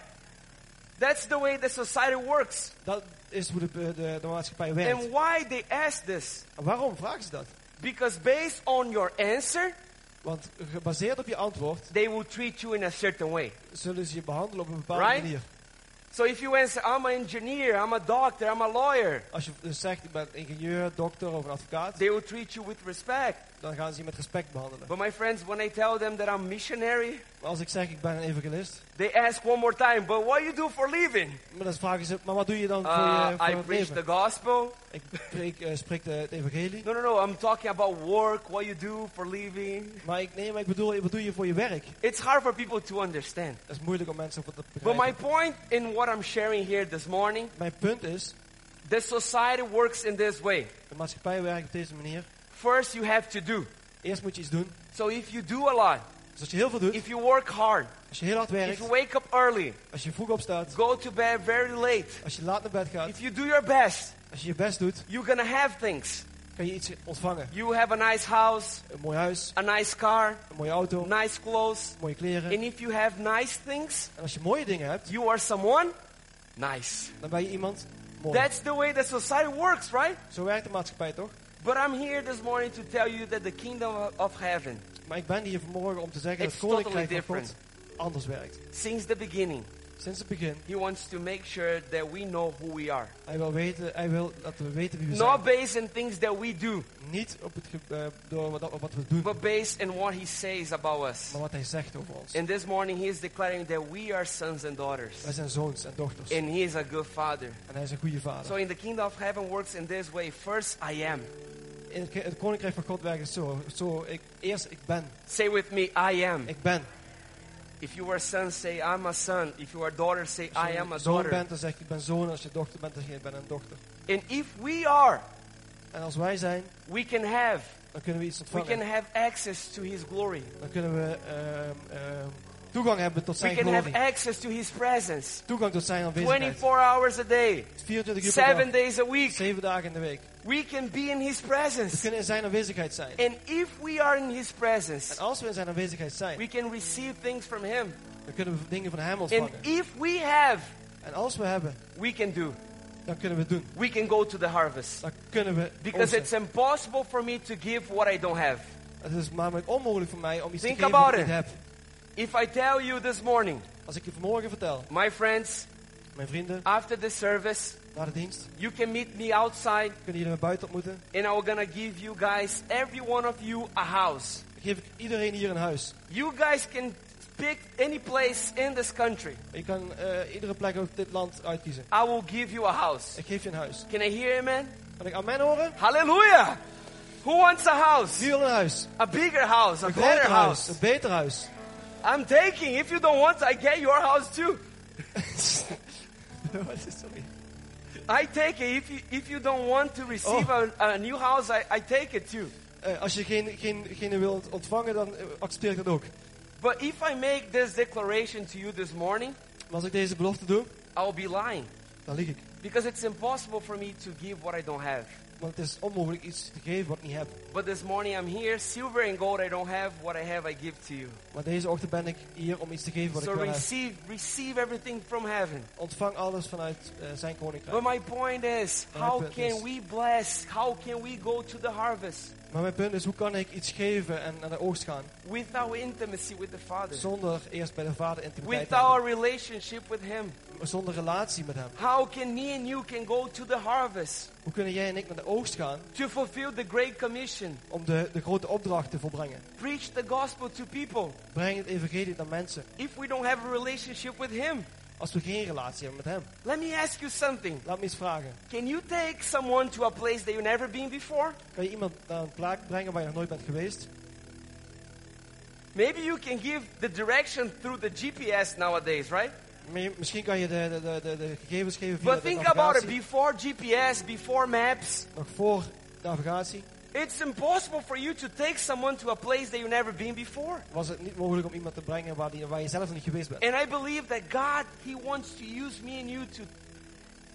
That's the way the society works. Dat is hoe de, de, de maatschappij werkt. And why they ask this? En waarom vragen ze dat? Because based on your answer, Want gebaseerd op je antwoord they will treat you in a certain way. zullen ze je behandelen op een bepaalde Right? manier. So if you answer, I'm an engineer, I'm a doctor, I'm a lawyer, Als je dus zegt, ik ben ingenieur, dokter of een advocaat, they will treat you with respect. dan gaan ze je met respect behandelen. But my friends, when I tell them that I'm missionary, als ik zeg, ik ben een evangelist, they ask one more time, but what you do for living? maar dan vragen ze, maar wat doe je dan voor, Uh, je, voor I het preach leven? the gospel. Ik preek, eh, spreek de, het evangelie. No, no, no. I'm talking about work, what you do for living. Maar ik, nee, maar ik bedoel, wat doe je voor je werk? It's hard for people to understand. Dat is moeilijk om mensen te But begrijpen. my point in what I'm sharing here this morning, Mijn punt is, the society works in this way. de maatschappij werkt op deze manier. First, you have to do. Eerst moet je iets doen. So if you do a lot, als je heel veel doet, if you work hard, als je heel hard if werkt, you wake up early, als je vroeg opstaat, go to bed very late, als je laat naar bed gaat, if you do your best, als je je best doet, you're gonna have things. kan je iets ontvangen. You have a nice house, Een mooi huis, a nice car, een mooie auto, nice clothes. mooie kleren. And if you have nice things, En als je mooie dingen hebt, you are someone nice. dan ben je iemand mooi. That's the way the society works, right? Zo werkt de maatschappij toch? But I'm here this morning to tell you that the kingdom of heaven, Maar ik ben hier vanmorgen om te zeggen dat It's het koninkrijk totally van God anders werkt. since the beginning, Sinds het begin. He wants to make sure that we know who we are. Hij wil, weten, hij wil dat we weten wie we Not based in things that we do, Niet op het, eh, door wat, op wat we doen, but based in what He says about us. maar wat hij zegt over ons. And this morning, He is declaring that we are sons and daughters. Wij zijn zoons en dochters. And He is a good Father. En hij is een goede vader. So in the kingdom of heaven works in this way. First, I am. In het, koninkrijk van God werkt het zo. zo ik, eerst ik ben. Say with me, I am. Ik ben. If you are a son, say, I'm a son. If you are a daughter, say, Als I je am a een zoon daughter. bent, dan zeg je ik ben zoon. Als je dochter bent, dan zeg je ik ben een dochter. And if we are, En als wij zijn, we can have, dan kunnen we iets we can have access to His glory. Dan kunnen we ehm, ehm, toegang hebben tot We zijn can have access to His presence. Toegang tot zijn aanwezigheid. 24 hours a day, 24 uur per dag. days a week. Zeven dagen in de week. We can be in His presence. We kunnen in zijn aanwezigheid zijn. And if we are in His En presence, als we in zijn aanwezigheid zijn, we can receive things from Him. dan kunnen we dingen van hem And if we have, En als we hebben, we can do. dan kunnen we doen. We can go to the harvest. Dan kunnen we Because it's impossible for me to give what I don't have. Het is namelijk onmogelijk voor mij om iets Think te geven wat ik about niet it. heb. If I tell you this morning, Als ik je vanmorgen vertel, my friends, mijn vrienden, after the service, na de dienst, you can meet me outside kunnen jullie me buiten ontmoeten. and I'm gonna give you guys, every one of you, a house. Dan geef ik iedereen hier een huis. You guys can pick any place in this country. Je kan eh, iedere plek op dit land uitkiezen. I will give you a house. Ik geef je een huis. Can I hear amen? Kan ik amen horen? Hallelujah! Who wants a house? Wie wil een huis? A bigger house, a Een better groter huis. house. Een beter huis. I'm taking. If you don't want, I get your house too. (laughs) Is sorry? I take it. If you if you don't want to receive a, a new house, I, I take it too. Eh, als je geen, geen, geen wilt ontvangen, dan eh, accepteer ik dat ook. But if I make this declaration to you this morning, Maar als ik deze belofte doe, I'll be lying. dan lieg ik. Because it's impossible for me to give what I don't have. Want het is onmogelijk iets te geven wat ik niet heb. But this morning I'm here, silver and gold I don't have, what I have I give to you. Maar deze ochtend ben ik hier om iets te geven wat So ik wel heb. receive receive everything from heaven. Ontvang alles vanuit eh, zijn But koninkrijk. my point is, how can we bless? How can we go to the harvest Maar mijn punt is, hoe kan ik iets geven en naar de oogst gaan? without intimacy with the Father? Zonder eerst bij de vader intimiteit te Without hebben. a relationship with Him? Zonder relatie met hem. How can me and you can go to the harvest Hoe kunnen jij en ik naar de oogst gaan to fulfill the great commission? om de, de grote opdracht te volbrengen? Preach the gospel to people Breng het evangelie naar mensen. if we don't have a relationship with Him. Als we geen relatie hebben met hem. Let me ask you something. Laat me eens vragen. Can you take someone to a place that you've never been before? Kan je iemand naar een plek brengen waar je nog nooit bent geweest? Maybe you can give the direction through the GPS nowadays, right? Misschien kan je de, de, de, de, gegevens geven via But think about it before GPS, before maps. Nog voor navigatie It's impossible for you to take someone to a place that you've never been before. was het niet mogelijk om iemand te brengen waar, die, waar je zelf nog niet geweest bent. And I believe that God, He wants to use me and you to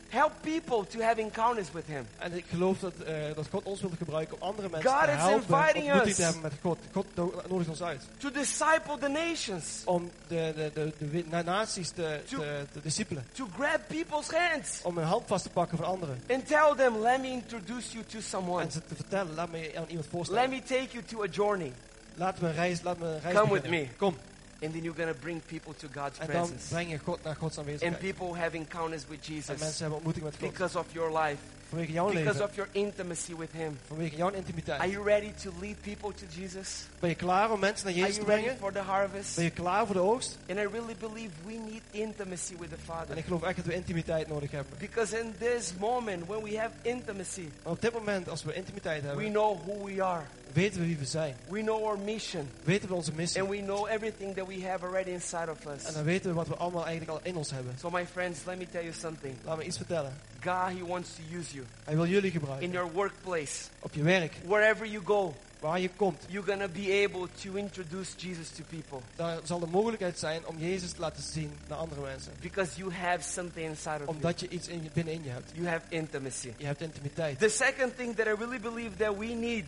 help people to have encounters with Him. En ik geloof dat, eh, dat God ons wil gebruiken om andere mensen God te is helpen us. te hebben met God. God no- nodigt ons uit. To disciple the nations. Om de, de, de, de naties te, To- te, te discipelen. To grab people's hands. Om hun hand vast te pakken van anderen. And tell them, let me introduce you to someone. En ze te vertellen, laat me aan iemand Let voorstellen. me take you to a journey. Laat me een reis, laat me een reis Come with beginnen. me. Kom. And then you're going to bring people to God's En dan presence. breng je God naar Gods And people have encounters with En Jesus hebben ontmoeting met God. because of your life, Vanwege jouw because leven. of your intimacy with Him. Vanwege jouw Are intimiteit. you ready to lead people to Jesus? Ben je klaar om mensen naar Are Jezus te you ready brengen? for the harvest? Ben je klaar voor de oogst? And I really believe we need intimacy with the Father. En ik geloof echt dat we intimiteit nodig hebben. Because in this moment, when we have intimacy, op dit moment, als we intimiteit we hebben, know who we are. weten we wie we zijn. We know our mission. Weten we onze missie. And we know everything that we have already inside of us. En dan weten we wat we allemaal eigenlijk al in ons hebben. So, my friends, let me tell you something. Laat me iets vertellen. God, He wants to use you Hij wil jullie in gebruiken. your workplace, Op je werk, wherever you go. waar je komt. You're to be able to introduce Jesus to people Daar zal de mogelijkheid zijn om Jezus te laten zien naar andere mensen. because you have something inside of you. Omdat je iets in binnenin je hebt. You have intimacy. Je hebt intimiteit. The second thing that I really believe that we need,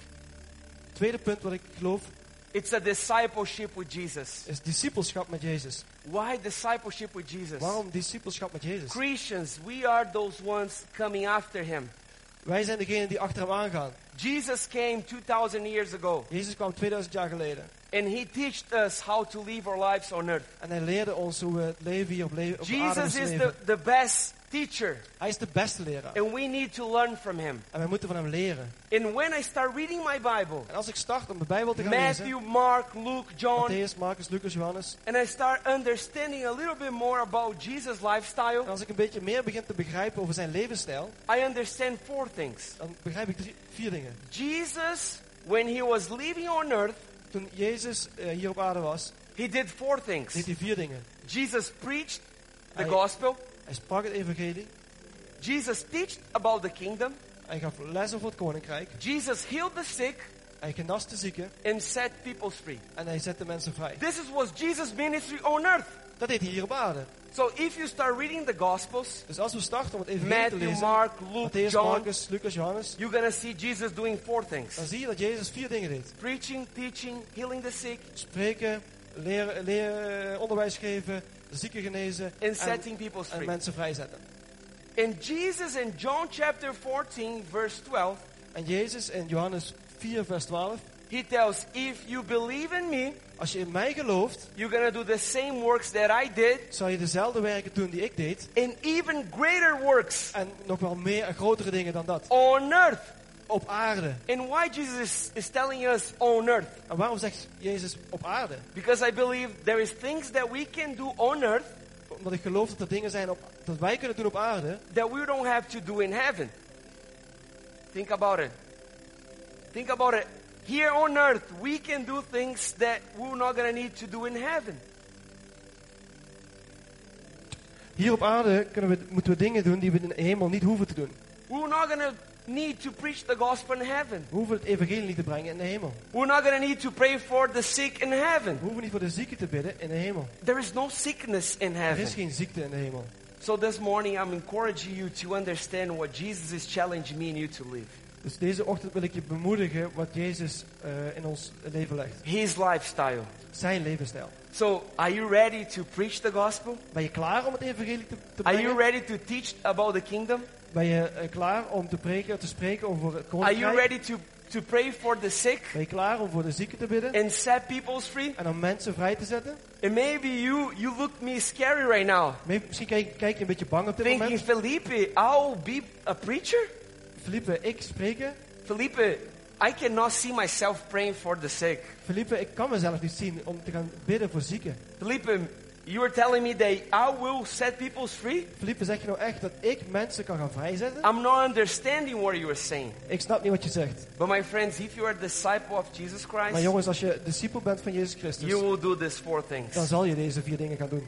Tweede punt wat ik geloof it's a discipleship with Jesus. is discipelschap met Jezus. Why discipleship with Jesus? Waarom discipelschap met Jezus? Christians, we are those ones coming after him. Wij zijn degene die achter hem aangaan. Jesus came 2000 years ago Jezus kwam 2000 jaar geleden. And he taught us how to live our lives on earth. En hij leerde ons hoe we het leven hier op, le op aarde Jesus is the, the best teacher Hij is de beste leraar. and we need to learn from him. En wij moeten van hem leren. And when I start reading my Bible, En als ik start om de Bijbel te gaan lezen. Matthew, Mark, Luke, John, Matthäus, Marcus, Lucas, Johannes. and I start understanding a little bit more about Jesus' lifestyle, En als ik een beetje meer begin te begrijpen over zijn levensstijl. I understand four things. Dan begrijp ik drie, vier dingen. Jesus, when he was living on earth, Toen Jezus eh, hier op aarde was, he did four things. deed hij vier dingen. Jesus preached the Hij- gospel. Hij sprak het evangelie. Jesus taught about the kingdom. Hij gaf les over het koninkrijk. Jesus healed the sick Hij genas de zieken. and set people free. En hij zette mensen vrij. This is, was Jesus' ministry on earth. Dat deed hij hier op aarde. So if you start reading the gospels, Dus als we starten om het evangelie te Matthew, lezen. Mark, Luke, Matthäus, John, Marcus, Lucas, Johannes. you're to see Jesus doing four things. Dan zie je dat Jezus vier dingen deed. Preaching, teaching, healing the sick, Spreken, leren, leren onderwijs geven, de zieken genezen. and En, setting people en free. mensen vrijzetten. And Jesus in John chapter 14 verse 12, En Jezus in Johannes 4 vers 12. he tells, if you believe in me, Als je in mij gelooft, you're to do the same works that I did zal je dezelfde werken doen die ik deed. and even greater works En nog wel meer en grotere dingen dan dat. on earth. Op aarde. And why Jesus is, is telling us on earth? En waarom zegt Jezus op aarde? Because I believe there is things that we can do on earth Omdat ik geloof dat er dingen zijn op, dat wij kunnen doen op aarde. that we don't have to do in heaven. Think about it. Think about it. Here on earth, we can do things that we're not going to need to do in heaven. Hier op aarde kunnen we, moeten we dingen doen die we in de hemel niet hoeven te doen. We're not going to need to preach the gospel in heaven. We hoeven het evangelie niet te brengen in de hemel. We're not going to need to pray for the sick in heaven. We hoeven niet voor de zieken te bidden in de hemel. There is no sickness in Er heaven. is geen ziekte in de hemel. So this morning, I'm encouraging you to understand what Jesus is challenging me and you to live. Dus deze ochtend wil ik je bemoedigen wat Jezus eh, in ons leven legt. His lifestyle. Zijn levensstijl. So, are you ready to preach the gospel? Ben je klaar om het evangelie te, te Are you brengen? ready to teach about the kingdom? Ben je eh, klaar om te preken, te spreken over het Are you koninkrijk? ready to, to pray for the sick Ben je klaar om voor de zieken te bidden? and set people free? En om mensen vrij te zetten? And maybe you, you look me scary right now, Maybe- Misschien kijk, kijk je een beetje bang op dit thinking, moment. Felipe, I'll be a preacher? Felipe, ik spreken. Felipe, I cannot see myself praying for the sick. Felipe, ik kan mezelf niet zien om te gaan bidden voor zieken. Felipe, you are telling me that I will set people free? Felipe, zeg je nou echt dat ik mensen kan gaan vrijzetten? I'm not understanding what you are saying. Ik snap niet wat je zegt. But my friends, if you are a disciple of Jesus Maar Christ, jongens, als je discipel bent van Jezus Christus, you will do these four dan things. zal je deze vier dingen gaan doen.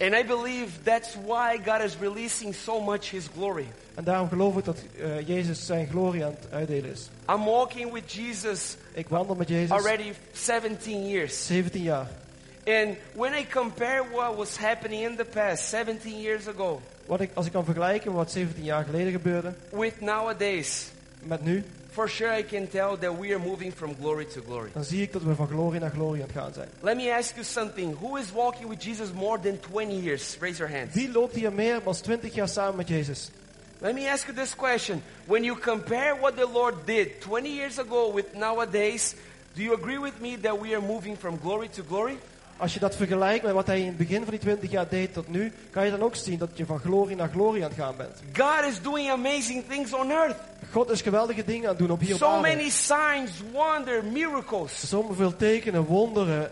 And I believe that's why God is releasing so much His glory. En daarom geloof ik dat eh, Jezus zijn glorie aan het uitdelen is. I'm walking with Jesus Ik wandel met Jezus already 17 years. 17 jaar. And when I compare what was happening in the past, 17 years ago, Wat ik, als ik kan vergelijken wat 17 jaar geleden gebeurde with nowadays, met nu, for sure I can tell that we are moving from glory to glory. dan zie ik dat we van glorie naar glorie aan het gaan zijn. Let me ask you something. Who is walking with Jesus more than 20 years? Raise your hands. Wie loopt hier meer dan 20 jaar samen met Jezus? Let me ask you this question. When you compare what the Lord did 20 years ago with nowadays, do you agree with me that we are moving from glory to glory? Als je dat vergelijkt met wat hij in het begin van die 20 jaar deed tot nu, kan je dan ook zien dat je van glorie naar glorie aan het gaan bent. God is doing amazing things on earth. God is geweldige dingen aan het doen op hier op So aarde. many signs, wonder, miracles. Zoveel tekenen, wonderen.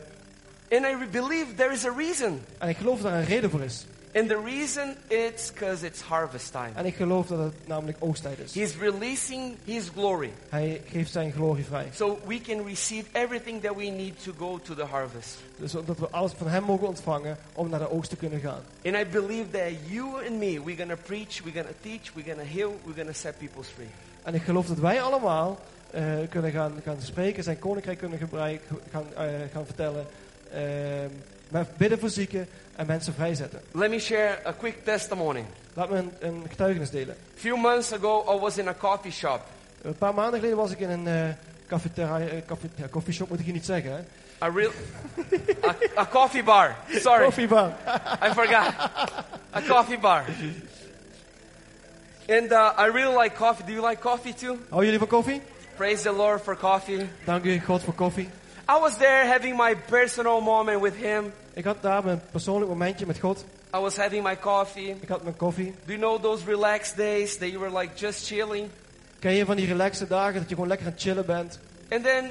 And I believe there is a reason. En ik geloof dat er een reden voor is. And the reason it's because it's harvest time. En ik geloof dat het namelijk oogsttijd is. He's releasing His glory. Hij geeft zijn glorie vrij. So we can receive everything that we need to go to the harvest. Dus dat we alles van hem mogen ontvangen om naar de oogst te kunnen gaan. And I believe that you and me, we're to preach, we're to teach, we're to heal, we're to set people free. En ik geloof dat wij allemaal eh, kunnen gaan, gaan spreken, zijn koninkrijk kunnen gebruiken, gaan, eh, gaan vertellen. ehm, met bidden voor zieken en mensen vrijzetten. Let me share a quick testimony. Laat me een, een getuigenis delen. A few months ago, I was in a coffee shop. Een paar maanden geleden was ik in een eh cafeteria, eh, café, ja, coffeeshop, moet ik hier niet zeggen. Hè? A real, a, a coffee bar. Sorry, Koffiebar. (laughs) I forgot. A coffee bar. And uh, I really like coffee. Do you like coffee too? Hou jullie van koffie? Praise the Lord for coffee. Dank u God voor koffie. I was there having my personal moment with Him. Ik had daar mijn persoonlijk momentje met God. I was having my coffee. Ik had mijn koffie. Do you know those relaxed days that you were like just chilling? Ken je van die relaxe dagen dat je gewoon lekker aan het chillen bent? And then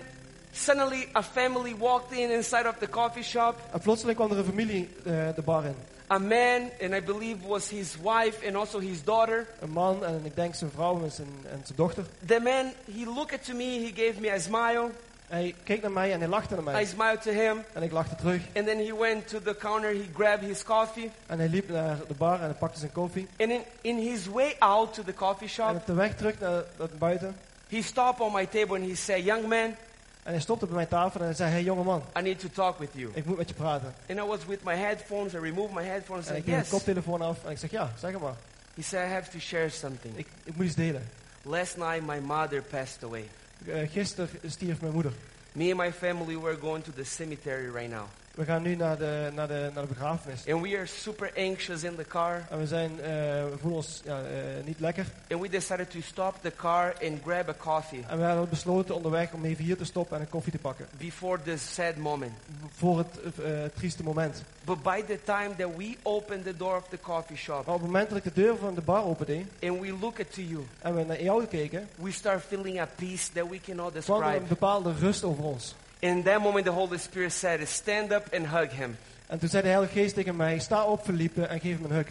suddenly a family walked in inside of the coffee shop. En plotseling kwam er een familie eh, de bar in. A man, and I believe was his wife and also his daughter. Een man en ik denk zijn vrouw en zijn, en zijn dochter. The man, he looked to me, he gave me a smile. Hij keek naar mij en hij lachte naar I mij. smiled to him. En ik lachte terug. And then he went to the counter, he grabbed his coffee. En hij liep naar de bar en hij pakte zijn koffie. And in, in his way out to the coffee En shop, op de weg terug naar, naar buiten. he stopped on my table and he said, Young man, En hij stopte bij mijn tafel en hij zei, hey jongeman, I need to talk with you. ik moet met je praten. And I was with my headphones, I removed my headphones En and ik neem Yes. de koptelefoon af en ik zeg, ja, zeg maar. He said, I have to share something. Ik, ik moet iets delen. Last night my mother passed away. Eh, gisteren stierf mijn moeder. Me and my family were going to the cemetery right now. We gaan nu naar de, naar de, naar de begrafenis. And we are super anxious in the car. En we, zijn, eh, we voelen ons ja, eh, niet lekker. And we decided to stop the car and grab a coffee En we hebben besloten onderweg om even hier te stoppen en een koffie te pakken. before this sad moment. Voor het eh, trieste moment. But by the time that we opened the door of the coffee shop Maar op het moment dat ik de deur van de bar opende and we look at to you, en we naar jou keken, we start feeling a peace that we cannot kwam describe. een bepaalde rust over ons. In that moment, the Holy Spirit said, Stand up and hug him. En toen zei de Heilige Geest tegen mij, sta op Felipe en geef hem een hug.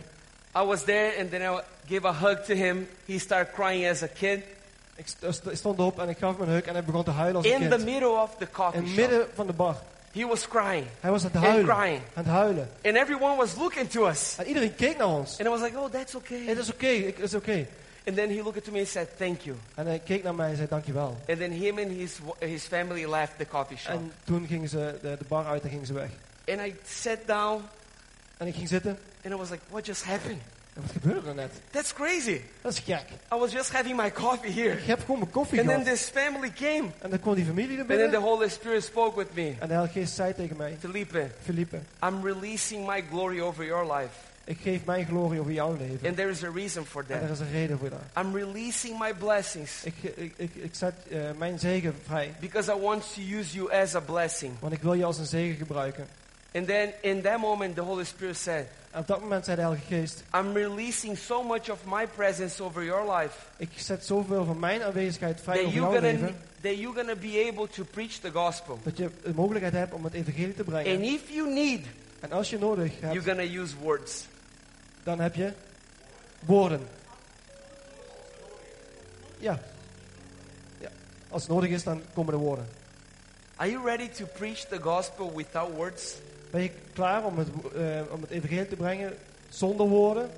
I was there and then I gave a hug to him. He started crying as a kid Ik st- st- stond op en ik gaf hem een hug en hij begon te huilen als een in the kind. middle of the In coffee het shop. midden van de bar. He was crying Hij was aan het and huilen. crying. Aan het huilen. And everyone was looking to us. En iedereen keek naar ons. And I was like, Oh, that's Het okay. is oké, ik- het is oké. And then he looked at me and said, Thank you. En hij keek naar mij en zei dankjewel. And then him and his, his family left the coffee shop. En toen gingen ze de, de bar uit en gingen ze weg. And I sat down En ik ging zitten. and I was like, What just happened? En wat gebeurde er net? That's crazy. Dat is gek. I was just having my coffee here. Ik heb gewoon mijn koffie And then this family came. En dan kwam die familie er And then the. Holy Spirit spoke with me. En de Heilige Geest zei tegen mij, Felipe, Felipe, I'm releasing my glory over your life. Ik geef mijn glorie over jouw leven. And there is a reason for En er that. is een reden voor dat. I'm releasing my blessings Ik, ik, ik, ik zet eh, mijn zegen vrij. because I want to use you as a blessing. Want ik wil je als een zegen gebruiken. And then in that moment, the Holy Spirit said, En op dat moment zei de Heilige Geest, I'm releasing so much of my presence over your life ik zet zoveel van mijn aanwezigheid vrij that over you're jouw gonna, leven. that you're gonna be able to preach the gospel. Dat je de mogelijkheid hebt om het evangelie te And brengen. if you need, En als je nodig you're hebt, gonna use words. Dan heb je woorden. Ja. ja. Als het nodig is, dan komen de woorden. Are you ready to preach the gospel without words? Ben je klaar om het, eh, om het evangelie te brengen zonder woorden?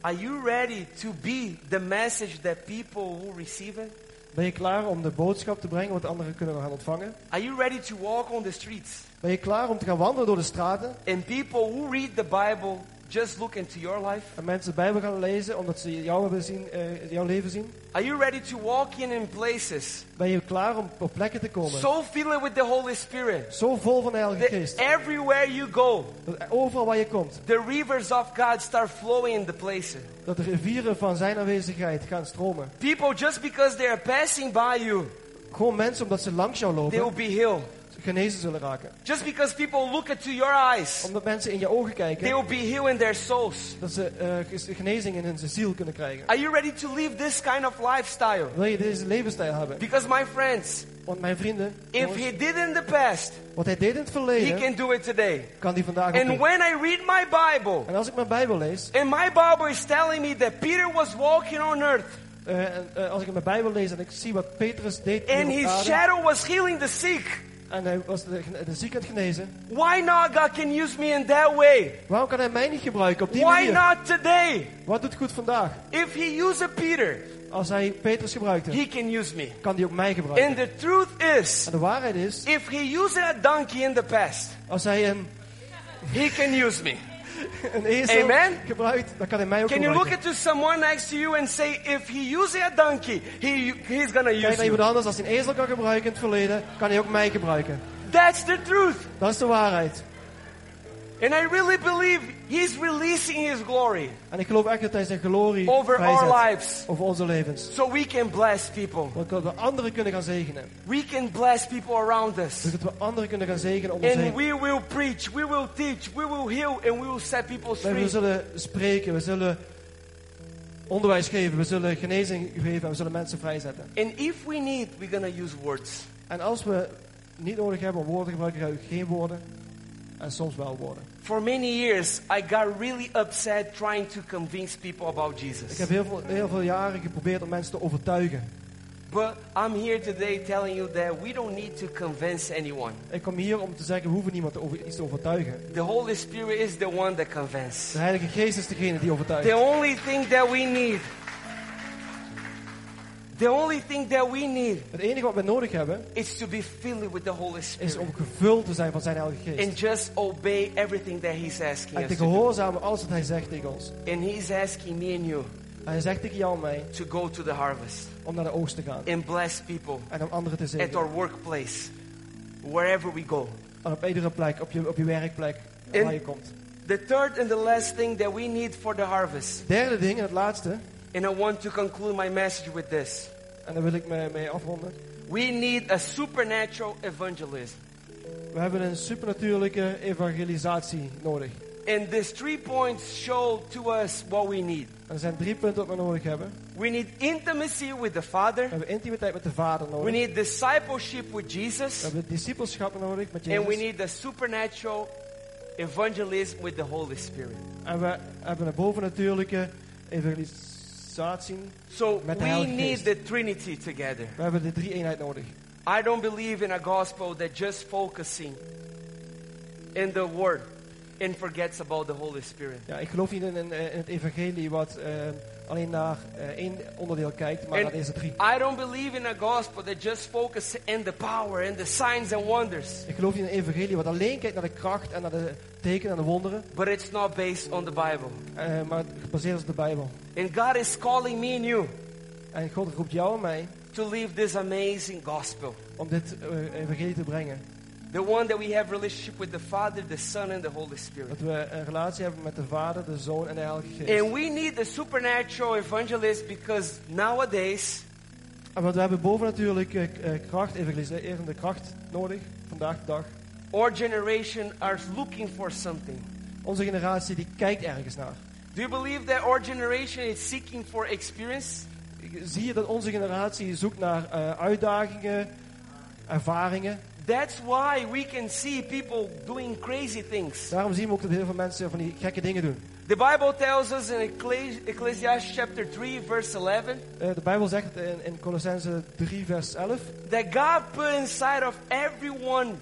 Are you ready to be the message that people who receive it? Ben je klaar om de boodschap te brengen wat anderen kunnen gaan ontvangen? Are you ready to walk on the streets? Ben je klaar om te gaan wandelen door de straten And people who read the Bible just look into your life? en mensen de Bijbel gaan lezen omdat ze jou hebben zien, eh, jouw leven zien? Are you ready to walk in in places Ben je klaar om op plekken te komen? so filled with the Holy Spirit Zo vol van de Heilige Geest. everywhere you go, Dat overal waar je komt, the rivers of God start flowing in the places? dat de rivieren van zijn aanwezigheid gaan stromen. People just because they are passing by you, Gewoon mensen omdat ze langs jou they will lopen, be healed. Genezen zullen raken. Just because people look into your eyes, Omdat mensen in je ogen they kijken, will be healing their souls. dat ze ges- genezing in hun ziel kunnen krijgen. Are you ready to live this kind of lifestyle? Wil je deze levensstijl hebben? Because my friends, Want mijn vrienden, if jongens, he did in the past, wat hij deed in het he verleden, can do it today. kan hij vandaag And doen. when I read my Bible, En als ik mijn Bijbel lees, and my Bible is telling me that Peter was walking on earth, en, eh, als ik in mijn Bijbel lees en ik zie wat Petrus deed and his aarde, shadow was healing the sick, en hij was de, de genezen, why not God can use me in that way? waarom kan hij mij niet gebruiken op die Why manier? not today? Wat doet goed vandaag? If he used Peter, Als hij Petrus gebruikte, he can use me. kan hij ook mij gebruiken. And the truth is, En de waarheid is, if he used a donkey in the past, als hij een, he can use me. Een ezel Amen. gebruikt, dan kan hij mij ook Can you look gebruiken. into someone next to you and say, if he used a donkey, he, he's gonna Kijk use naar iemand anders, als hij een ezel kan gebruiken in het verleden, kan hij ook mij gebruiken. That's the truth. Dat is de waarheid. And I really believe he's releasing his glory En ik geloof echt dat hij zijn glorie over our vrijzet lives over onze levens. so we can bless people. Zodat we anderen kunnen gaan zegenen. We can bless people around us. Zodat we anderen kunnen gaan zegenen om ons And heen. we will preach, we will teach, we will heal, and we will set people Wij we free. zullen spreken, we zullen onderwijs geven, we zullen genezing geven en we zullen mensen vrijzetten. And if we need, we're gonna use words. En als we niet nodig hebben om woorden te gebruiken, gebruik ik geen woorden. En soms wel woorden. For many years, I got really upset trying to convince people about Ik Jesus. heb heel veel, heel veel jaren geprobeerd om mensen te overtuigen. But I'm here today telling you that we don't need to convince anyone. Ik kom hier om te zeggen, we hoeven niemand over, iets te overtuigen. The Holy Spirit is the one that De convinces. Heilige Geest is degene die overtuigt. The only thing that we need, the only thing that we need Het enige wat we nodig hebben, is to be filled with the Holy is Spirit om gevuld te zijn van zijn Heilige Geest. and just obey everything that He's asking En us te gehoorzamen alles wat hij zegt tegen ons. And He's asking me and you En hij zegt tegen jou en mij to go to the harvest om naar de oogst te gaan. and bless people En om anderen te at zegenen. our workplace, wherever we go. En op iedere plek, op je, op je werkplek, En- waar je komt. The third and the last thing that we need for the harvest, Derde ding, en het laatste, and I want to conclude my message with this. en daar wil ik mee, mee afronden. We need a supernatural evangelism. We hebben een supernatuurlijke evangelisatie nodig. And these three points show to us what we need. En er zijn drie punten wat we nodig hebben. We need intimacy with the We Father. hebben intimiteit met de Vader We nodig. need discipleship with We Jesus. hebben discipelschap nodig met And we Jezus. need the supernatural evangelism with the Holy Spirit. En we hebben een bovennatuurlijke evangelisatie. So Met de we need Geest. the Trinity together. We hebben de drie eenheid nodig. I don't believe in a gospel that just focusing in the Word and forgets about the Holy Spirit. Ja, ik geloof niet in, in, in het evangelie wat eh, alleen naar eh, één onderdeel kijkt, maar En- naar deze drie. I don't believe in a gospel that just focuses in the power and the signs and wonders. Ik geloof niet in een evangelie wat alleen kijkt naar de kracht en naar de tekenen en de wonderen, But it's not based on the Bible. eh, maar gebaseerd is op de Bijbel. And God is calling me and you En God roept jou en mij to live this amazing gospel. om dit eh, evangelie te brengen. The one that we have relationship with the Father, the Son, and the Holy Spirit. Dat we een relatie hebben met de Vader, de Zoon en de Heilige Geest. And we need the supernatural evangelist because nowadays En want we hebben bovennatuurlijke eh, kracht, evangeliserende kracht nodig, vandaag de dag. our generation are looking for something. Onze generatie die kijkt ergens naar. Do you believe that our generation is seeking for experience? Zie je dat onze generatie zoekt naar eh, uitdagingen, ervaringen. That's why we can see people doing crazy things. Daarom zien we ook dat heel veel mensen van die gekke dingen doen. The Bible tells us in Ecclesi- Ecclesiastes chapter 3 verse 11 Eh, de Bijbel zegt in, in Colossense 3 vers 11 that God put inside of everyone,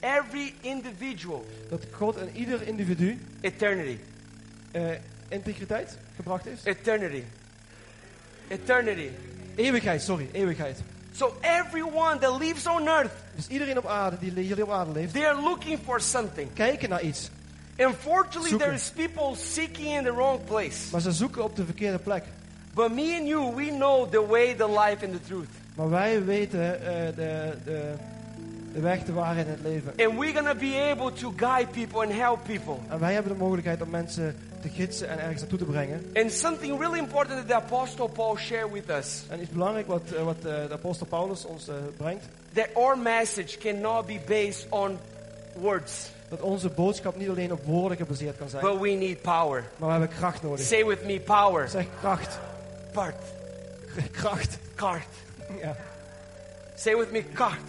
every individual, dat God in ieder individu eternity. eh, integriteit gebracht heeft. Eternity. Eternity. Eeuwigheid, sorry, eeuwigheid. So everyone that lives on earth, Dus iedereen op aarde die hier op aarde leeft, they are looking for something. kijken naar iets. Unfortunately, Zoeken. there is people seeking in the wrong place. Maar ze zoeken op de verkeerde plek. But me and you, we know the way, the life, and the truth. Maar wij weten eh, de, de, de weg, de waarheid en het leven. And we're gonna be able to guide people and help people. En wij hebben de mogelijkheid om mensen te gidsen en ergens naartoe te brengen. And something really important that the Apostle Paul shared with us En iets belangrijk wat, eh, wat eh, de apostel Paulus ons eh, brengt, that our message cannot be based on words, dat onze boodschap niet alleen op woorden gebaseerd kan zijn, but we need power. maar we hebben kracht nodig. Say with me, power. Zeg kracht. Part. Kracht. Cart. Ja. Say with me, cart.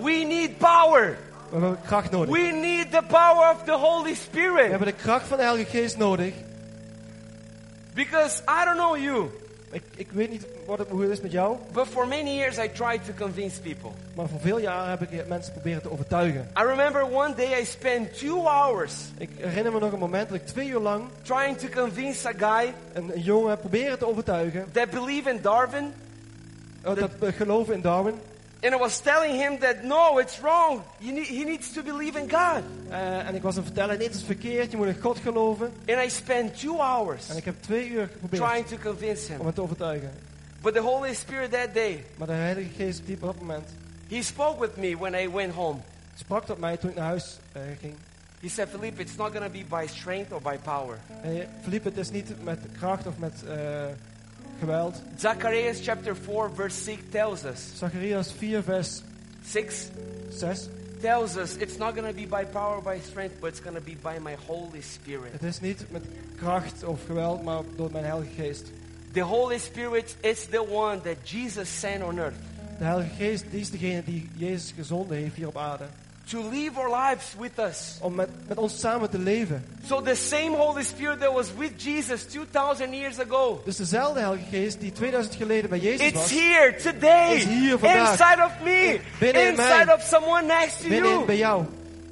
We need power. We hebben kracht nodig. We need the power of the Holy We Spirit. hebben de kracht van de Heilige Geest nodig. Because I don't know you, Ik, ik weet niet wat het, hoe het is met jou, but for many years I tried to convince people. maar voor veel jaren heb ik mensen proberen te overtuigen. I remember one day I spent two hours Ik herinner me nog een moment dat ik twee uur lang trying to convince a guy een, een jongen proberen te overtuigen that believed in Darwin, uh, dat we geloven in Darwin. And I was telling him that no, it's wrong. You need, he needs to believe in God. Uh, en ik was hem vertellen, nee, het is verkeerd, je moet in God geloven. And I spent two hours En ik heb twee uur geprobeerd trying to convince om him. hem te overtuigen. But the Holy Spirit that day, Maar de Heilige Geest op dat moment he spoke with me when I went home. sprak tot mij toen ik naar huis uh, ging. He said, Philippe, it's not going to be by strength or by power. Hey, Philippe, het is niet met kracht of met uh, geweld. Zacharias chapter 4, verse 6 tells us, Zacharias 4, vers 6 6. tells us it's not going to be by power by strength, but it's going to be by my Holy Spirit. Het is niet met kracht of geweld, maar door mijn Heilige Geest. The Holy Spirit is the one that Jesus sent on earth De Heilige Geest die is degene die Jezus gezonden heeft hier op aarde. To live our lives with us. Om met, met ons samen te leven. So the same Holy Spirit that was with Jesus 2,000 years ago, Dus dezelfde Heilige Geest die 2000 geleden bij Jezus it's was. here today, Is hier vandaag. inside of me, Binnenin inside mij. of someone next to Binnenin you. bij jou.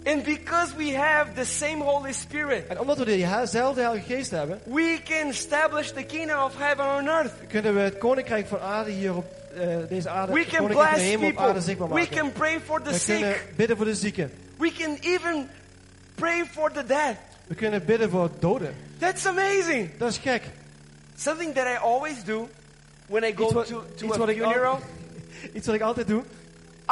And because we have the same Holy Spirit, En omdat we dezelfde Heilige Geest hebben, we can establish the kingdom of heaven on earth. kunnen we het koninkrijk van aarde hier op eh, deze aarde, We can de bless hemel op aarde people. zichtbaar We maken. can pray for the sick. bidden voor de zieken. We can even pray for the dead. We kunnen bidden voor doden. That's amazing. Dat is gek. Something that I always do when I go Iets wat, to, to iets a funeral, (laughs) iets wat ik altijd doe.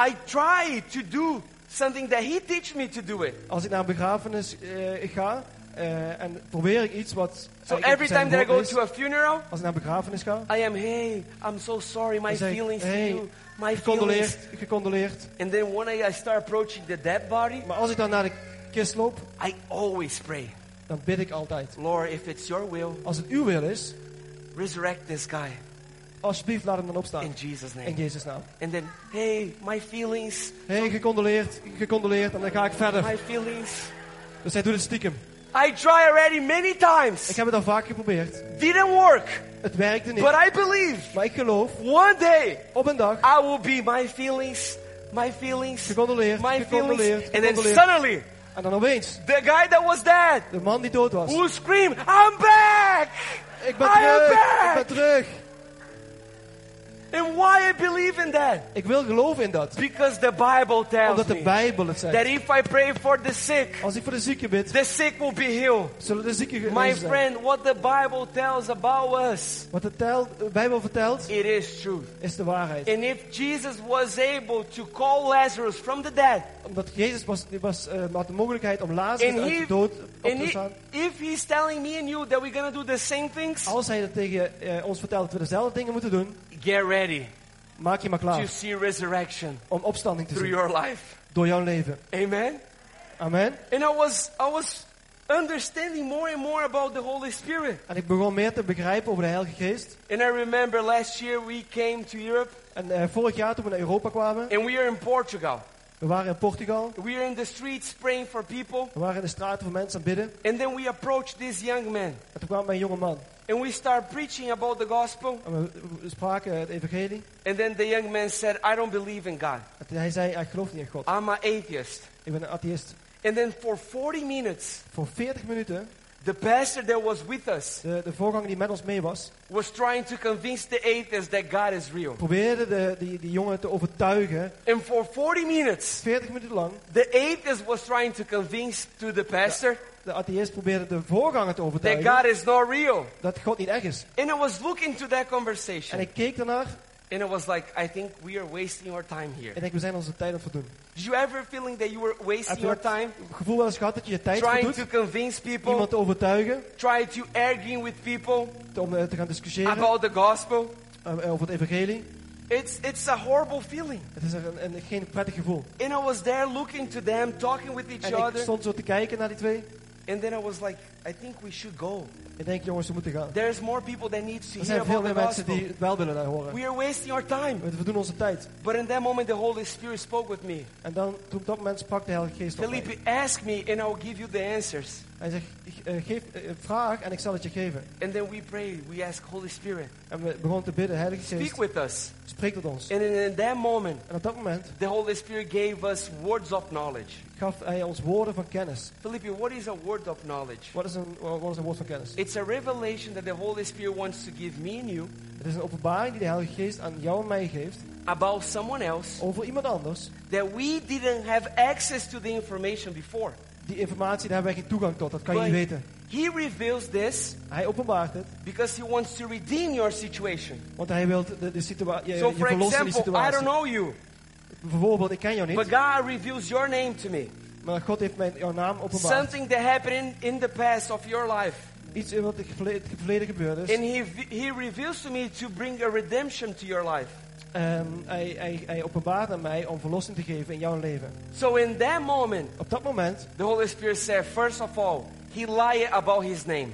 I try to do something that he teach me to do it. Als ik naar een begrafenis eh, ga eh, en probeer ik iets wat. So every time that I go is. to a funeral, Als ik naar een begrafenis ga, I am, hey, I'm so sorry, my ik, feelings to hey, you, my feelings. gecondoleerd, gecondoleerd. And then when I, start approaching the dead body, Maar als ik dan naar de kist loop, I always pray, dan bid ik altijd. Lord, if it's your will, Als het uw wil is, resurrect this guy alsjeblieft laat hem dan opstaan. in Jesus' In name. Jezus' naam. And then, hey, my feelings, hey, gecondoleerd, gecondoleerd. En dan ga ik verder. my feelings. Dus hij doet het stiekem. I try already many Ik times. heb het al vaak geprobeerd. Didn't work. Het werkte niet. But I believe Maar ik geloof, one day op een dag, I will be my feelings, my feelings, gecondoleerd, my feelings. And then suddenly, En dan opeens, the guy that was dead de man die dood was. who screamed, I'm back! Ik ben I am terug, back! ik ben terug. And why I believe in that? Ik wil geloven in dat. Because the Bible tells Omdat de Bijbel het that zegt. if I pray for the sick, Als ik voor de zieken bid, the sick will be healed. zullen de zieken My genezen zijn. friend, what the Bible tells about us, Wat de, tel- de Bijbel vertelt, it is truth. is de waarheid. And if Jesus was able to call Lazarus from the dead, Omdat Jezus was, was, eh, had de mogelijkheid om Lazarus uit de dood op te he, staan. if he's telling me and you that we're going to do the same things, Als hij dat tegen eh, ons vertelt dat we dezelfde dingen moeten doen, get ready maak je maar to klaar see resurrection om opstanding te through zien your life. door jouw leven. Amen. Amen. And I was I was understanding more and more about the Holy Spirit. En ik begon meer te begrijpen over de Heilige Geest. And I remember last year we came to Europe En eh, vorig jaar toen we naar Europa kwamen, and we are in Portugal. we waren in Portugal. We are in the streets praying for people. We waren in de straten voor mensen aan bidden. And then we approached this young man. En toen kwam een jonge man. And we start preaching about the gospel. En we, spraken het evangelie. And then the young man said, I don't believe in God. En hij zei, ik geloof niet in God. I'm an atheist. Ik ben een atheïst. And then for 40 minutes, Voor 40 minuten, the pastor that was with us de, de voorganger die met ons mee was, was trying to convince the atheists that God is real. probeerde de, die, die jongen te overtuigen. And for 40 minutes, 40 minuten lang, the atheist was trying to convince to the pastor de atheïst probeerde de voorganger te that overtuigen God is not real. dat God niet echt is. And I was looking to that En conversation. ik keek daarnaar And it was like, I think we are wasting our time here. Ik denk, we zijn onze tijd aan het verdoen. Did you ever feeling that you were wasting your time? gevoel wel eens gehad dat je je tijd Trying verdoet? to convince people, Iemand te overtuigen, try to arguing with people te- om eh, te gaan discussiëren about the gospel. eh, over het evangelie. It's, it's a horrible feeling. Het is een, een, geen prettig gevoel. And I was there looking to them, talking with each En ik other. stond zo te kijken naar die twee. And then I was like, I think we should go. Ik denk, jongens, we moeten gaan. There's more people that need to Er hear zijn veel about meer the mensen gospel. die het wel willen horen. We are wasting our time. We verdoen onze tijd. But in that moment, the Holy Spirit spoke with me. En dan, toen op dat moment sprak de Heilige Geest op mij. Felipe, ask me and I'll give you the answers. Hij zegt, eh, geef, eh, vraag en ik zal het je geven. And then we prayed. We asked Holy Spirit, En we begonnen te bidden, Heilige speak Geest, with us. spreek tot ons. And in, that moment, En op dat moment the Holy Spirit gave us words of knowledge. gaf hij ons woorden van kennis. Felipe, what is a word of knowledge? Wat is een, wat is een woord van kennis? It's a revelation that the Holy Spirit wants to give me and you Het is een openbaring die de Heilige Geest aan jou en mij geeft about someone else over iemand anders. that we didn't have access to the information before. Die informatie, daar hebben wij geen toegang tot. Dat kan je But niet weten. He reveals this Hij openbaart het, because He wants to redeem your situation. want hij wil de, de situatie, je, So, je for example, I don't situatie. know you, Bijvoorbeeld, ik ken jou but niet, God reveals your name to me. maar God heeft mij jouw naam openbaard. Something that happened in, in the past of your life. Iets wat in het verleden gebeurd is. And he, he reveals to me to bring a redemption to your life. Ehm, hij, hij, hij openbaart aan mij om verlossing te geven in jouw leven. So in that moment, Op dat moment, the Holy Spirit said, first of all, he lied about his name.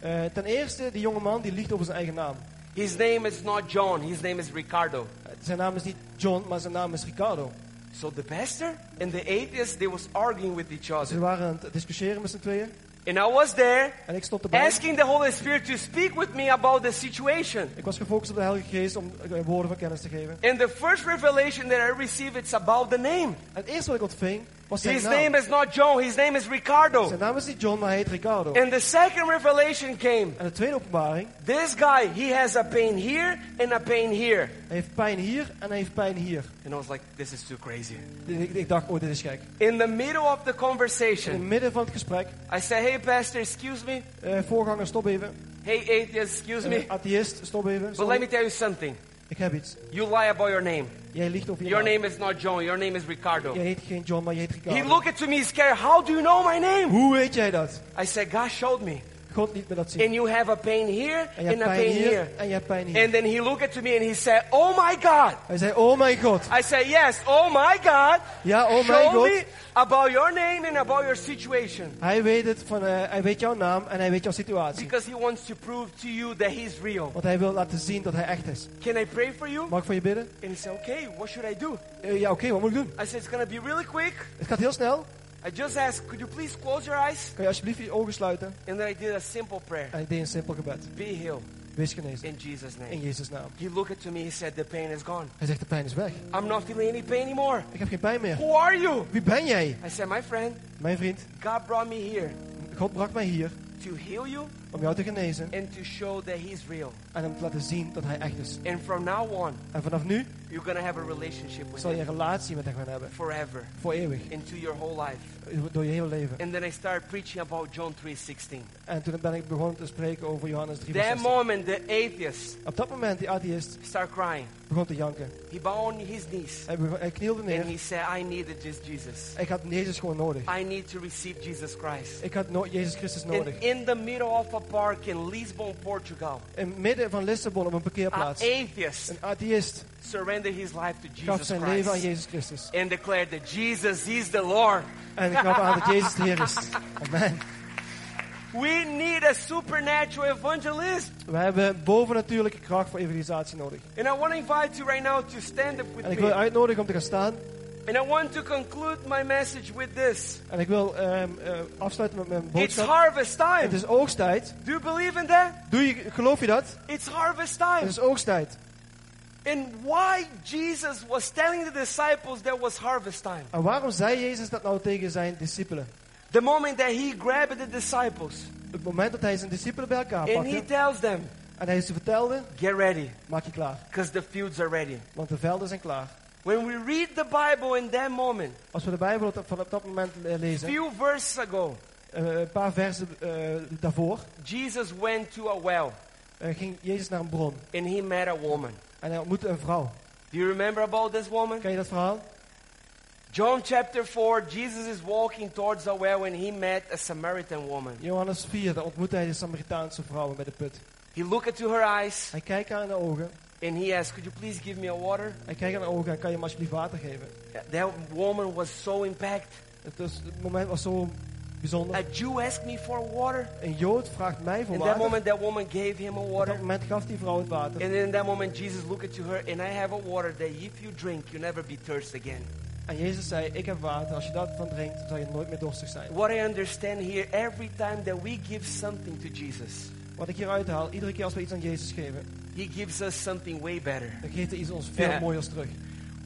eh, ten eerste, die jonge man die liegt over zijn eigen naam. His name is not John, his name is Ricardo. Eh, Zijn naam is niet John, maar zijn naam is Ricardo. So the pastor and the atheist, they was arguing with each Ze other. waren aan het discussiëren met z'n tweeën. And I was there En ik stond erbij. asking the Holy Spirit to speak with me about the situation. Ik was gefocust op de Heilige Geest om eh, woorden van kennis te geven. And the first revelation that I received, it's about the name. En het eerste wat ik ontving, His naam. name is not John, his name is Ricardo. Zijn naam is niet John, maar hij heet Ricardo. And the second revelation came. En de tweede openbaring, This guy, he has a pain here and a pain here. hij heeft pijn hier en hij heeft pijn hier. And I was like, this is too crazy. Ik, ik dacht, oh dit is gek. In the middle of the conversation. In het midden van het gesprek, I said, hey, pastor, excuse me. eh, voorganger stop even. Hey, atheist, excuse Eh, me. atheïst, stop even. But let me tell you something. Ik heb iets. You lie about your name. Jij liegt over je Your naam. name is not John, your name is Ricardo. Heet geen John, maar je heet He looked to me scared. How do you know my name? Hoe weet jij dat? I said, God showed me. God liet me dat zien. And you have a pain here En je and a pain hier here. en je hebt pijn hier. And then he looked to me and he said, Oh my God. Hij zei, oh mijn God. I said, Yes, oh my God. Ja, oh mijn Show God. me about your name and about your situation. Hij weet het van, hij weet jouw naam en hij weet jouw situatie. Because he wants to prove to you that he's real. Want hij wil laten zien dat hij echt is. Can I pray for you? Mag ik voor je bidden? And he said, Okay, what should I do? Eh, ja, oké, wat moet ik doen? I said, It's going to be really quick. Het gaat heel snel. I just asked, Could you please close your eyes? Kan je alsjeblieft je ogen sluiten? And then I did a simple prayer En ik deed een simpel gebed. Be healed Wees genezen. in Jesus' name. In name. Jezus' naam. He looked at me, he said, The pain is gone. Hij zegt, de pijn is weg. I'm not feeling any pain anymore. Ik heb geen pijn meer. Who are you? Wie ben jij? I said, My friend, Mijn vriend, God brought me here God bracht mij hier to heal you om jou te genezen and to show that He's real. en hem te laten zien dat hij echt is. And from now on, En vanaf nu you're to have a relationship with zal je een relatie met hem gaan hebben. forever Voor eeuwig. into your whole life. Door je hele leven. And then I started preaching about John 3:16. En toen ben ik begonnen te spreken over Johannes 3. That moment, the atheist Op dat moment, die atheïst started crying. begon te janken. He bowed on his knees Hij, begon- hij knielde and neer. he said, I needed just Jesus. Ik had Jezus gewoon nodig. I need to receive Jesus Christ. Ik had no Jezus Christus And nodig. in the middle of a park in Lisbon, Portugal, In midden van Lissabon op een an parkeerplaats. atheist Een atheïst surrendered his life to gaf Jesus zijn leven aan Christ Jezus Christus. and declared that Jesus is the Lord. En gaf aan dat Jezus de Heer is. (laughs) Amen. We need a supernatural evangelist. We hebben bovennatuurlijke kracht voor evangelisatie nodig. And I want to invite you right now to stand up with En ik wil je me. uitnodigen om te gaan staan. And I want to conclude my message with this. En ik wil ehm, eh, afsluiten met mijn It's boodschap. harvest Het time. is oogsttijd. Do you believe in that? Doe je, geloof je dat? It's harvest Het time. is oogsttijd. And why Jesus was telling the disciples there was harvest time. En waarom zei Jezus dat nou tegen zijn discipelen? The moment that he grabbed the disciples het moment dat hij zijn discipelen bij elkaar and he pakte tells them, en hij ze vertelde, get ready maak je klaar. because the fields are ready. Want de velden zijn klaar. When we read the Bible in that moment, Als we de Bijbel op, van op dat moment lezen, few verses ago, eh, een paar versen eh, daarvoor, Jesus went to a well eh, ging Jezus naar een bron. and he met a woman. En hij ontmoette een vrouw. Do you remember about this woman? Ken je dat verhaal? John chapter 4, Jesus is walking towards the well when he met a Samaritan woman. Johannes 4, daar ontmoette hij de Samaritaanse vrouw bij de put. He looked into her eyes Hij kijkt haar in de ogen. And he asked, Could you please give me a water? Hij haar in de ogen en kan je hem alsjeblieft water geven. That woman was so impacted. Het, moment was zo bijzonder. A Jew asked me for water. Een Jood vraagt mij voor In that water. moment, that woman gave him a Op water. dat moment gaf die vrouw het water. And in that moment, Jesus looked to her, and I have a water that if you drink, you never be thirsty again. En Jezus zei, ik heb water. Als je dat van drinkt, zal je nooit meer dorstig zijn. What I understand here, every time that we give something to Jesus, Wat ik hieruit haal, iedere keer als we iets aan Jezus geven, He gives us something way better. dan geeft hij iets ons veel Ja. mooiers terug.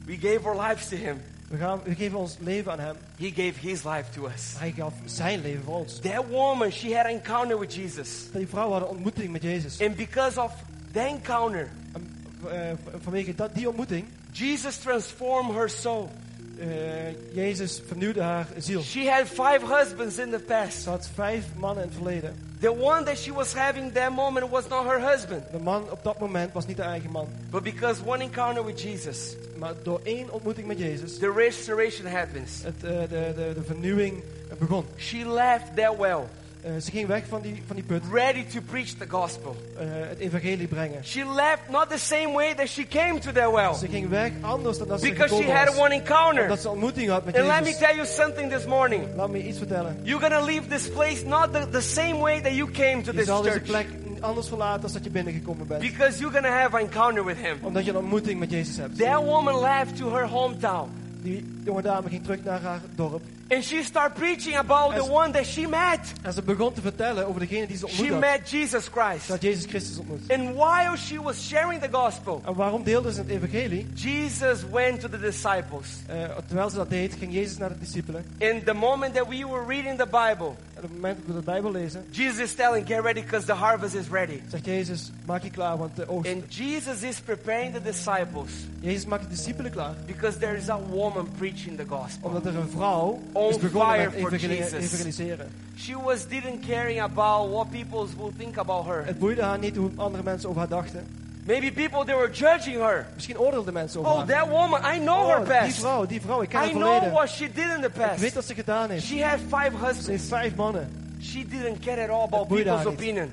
We gave our lives to Him. We, gaan, we geven ons leven aan hem. He gave His life to us. Hij gaf zijn leven voor ons. That woman, she had an encounter with Jesus. Die vrouw had een ontmoeting met Jezus. And because of that encounter, En, eh, vanwege dat, die ontmoeting, Jesus transformed her soul. Eh, Jezus vernieuwde haar ziel. She had five husbands in the past. Ze had vijf mannen in het verleden. The one that she was having that moment was not her husband. De man op dat moment was niet haar eigen man. But because one encounter with Jesus, Maar door één ontmoeting met Jezus, the restoration happens. het, eh, de, de, de vernieuwing begon. She left that well, Eh, ze ging weg van die, van die put, ready to preach the gospel. eh, het evangelie brengen. She left not the same way that she came to that well. Ze ging weg anders dan dat ze Because she had was. one encounter. Omdat ze ontmoeting had met And let me Jezus. tell you something this morning. Laat me iets vertellen. You're gonna leave this place not the, the same way that you came to Je this zal deze church. plek anders verlaten als dat je binnengekomen bent. Because you're gonna have an encounter with Him. Omdat je een ontmoeting met Jezus hebt. That woman left to her hometown. Die jonge dame ging terug naar haar dorp. And she started preaching about the one that she met. En ze begon te vertellen over degene die ze She ontmoet had. met Jesus Christ. Dat Jezus Christus ontmoet. And while she was sharing the gospel, En waarom deelde ze het evangelie? Jesus went to the disciples. Eh, terwijl ze dat deed, ging Jezus naar de discipelen. In the moment that we were reading the Bible, op het moment dat we de Bijbel lezen, Jesus is telling, Get ready because the harvest is ready. zegt Jezus, maak je klaar, want de oogst... And Jesus is preparing the disciples Jezus maakt de discipelen klaar. because there is a woman preaching the gospel. Omdat er een vrouw On is begonnen met for evangeli- Jesus. evangeliseren. She was didn't caring about what people will think about her. Het boeide haar niet hoe andere mensen over haar dachten. Maybe people they were judging her. Misschien oordeelden mensen over Oh, that woman, I know her Oh, die past. vrouw, die vrouw, ik ken haar I know verleden. what she did in the Ik weet past. wat ze gedaan heeft. She had five Ze heeft husbands. vijf mannen. She didn't care at all about people's opinion.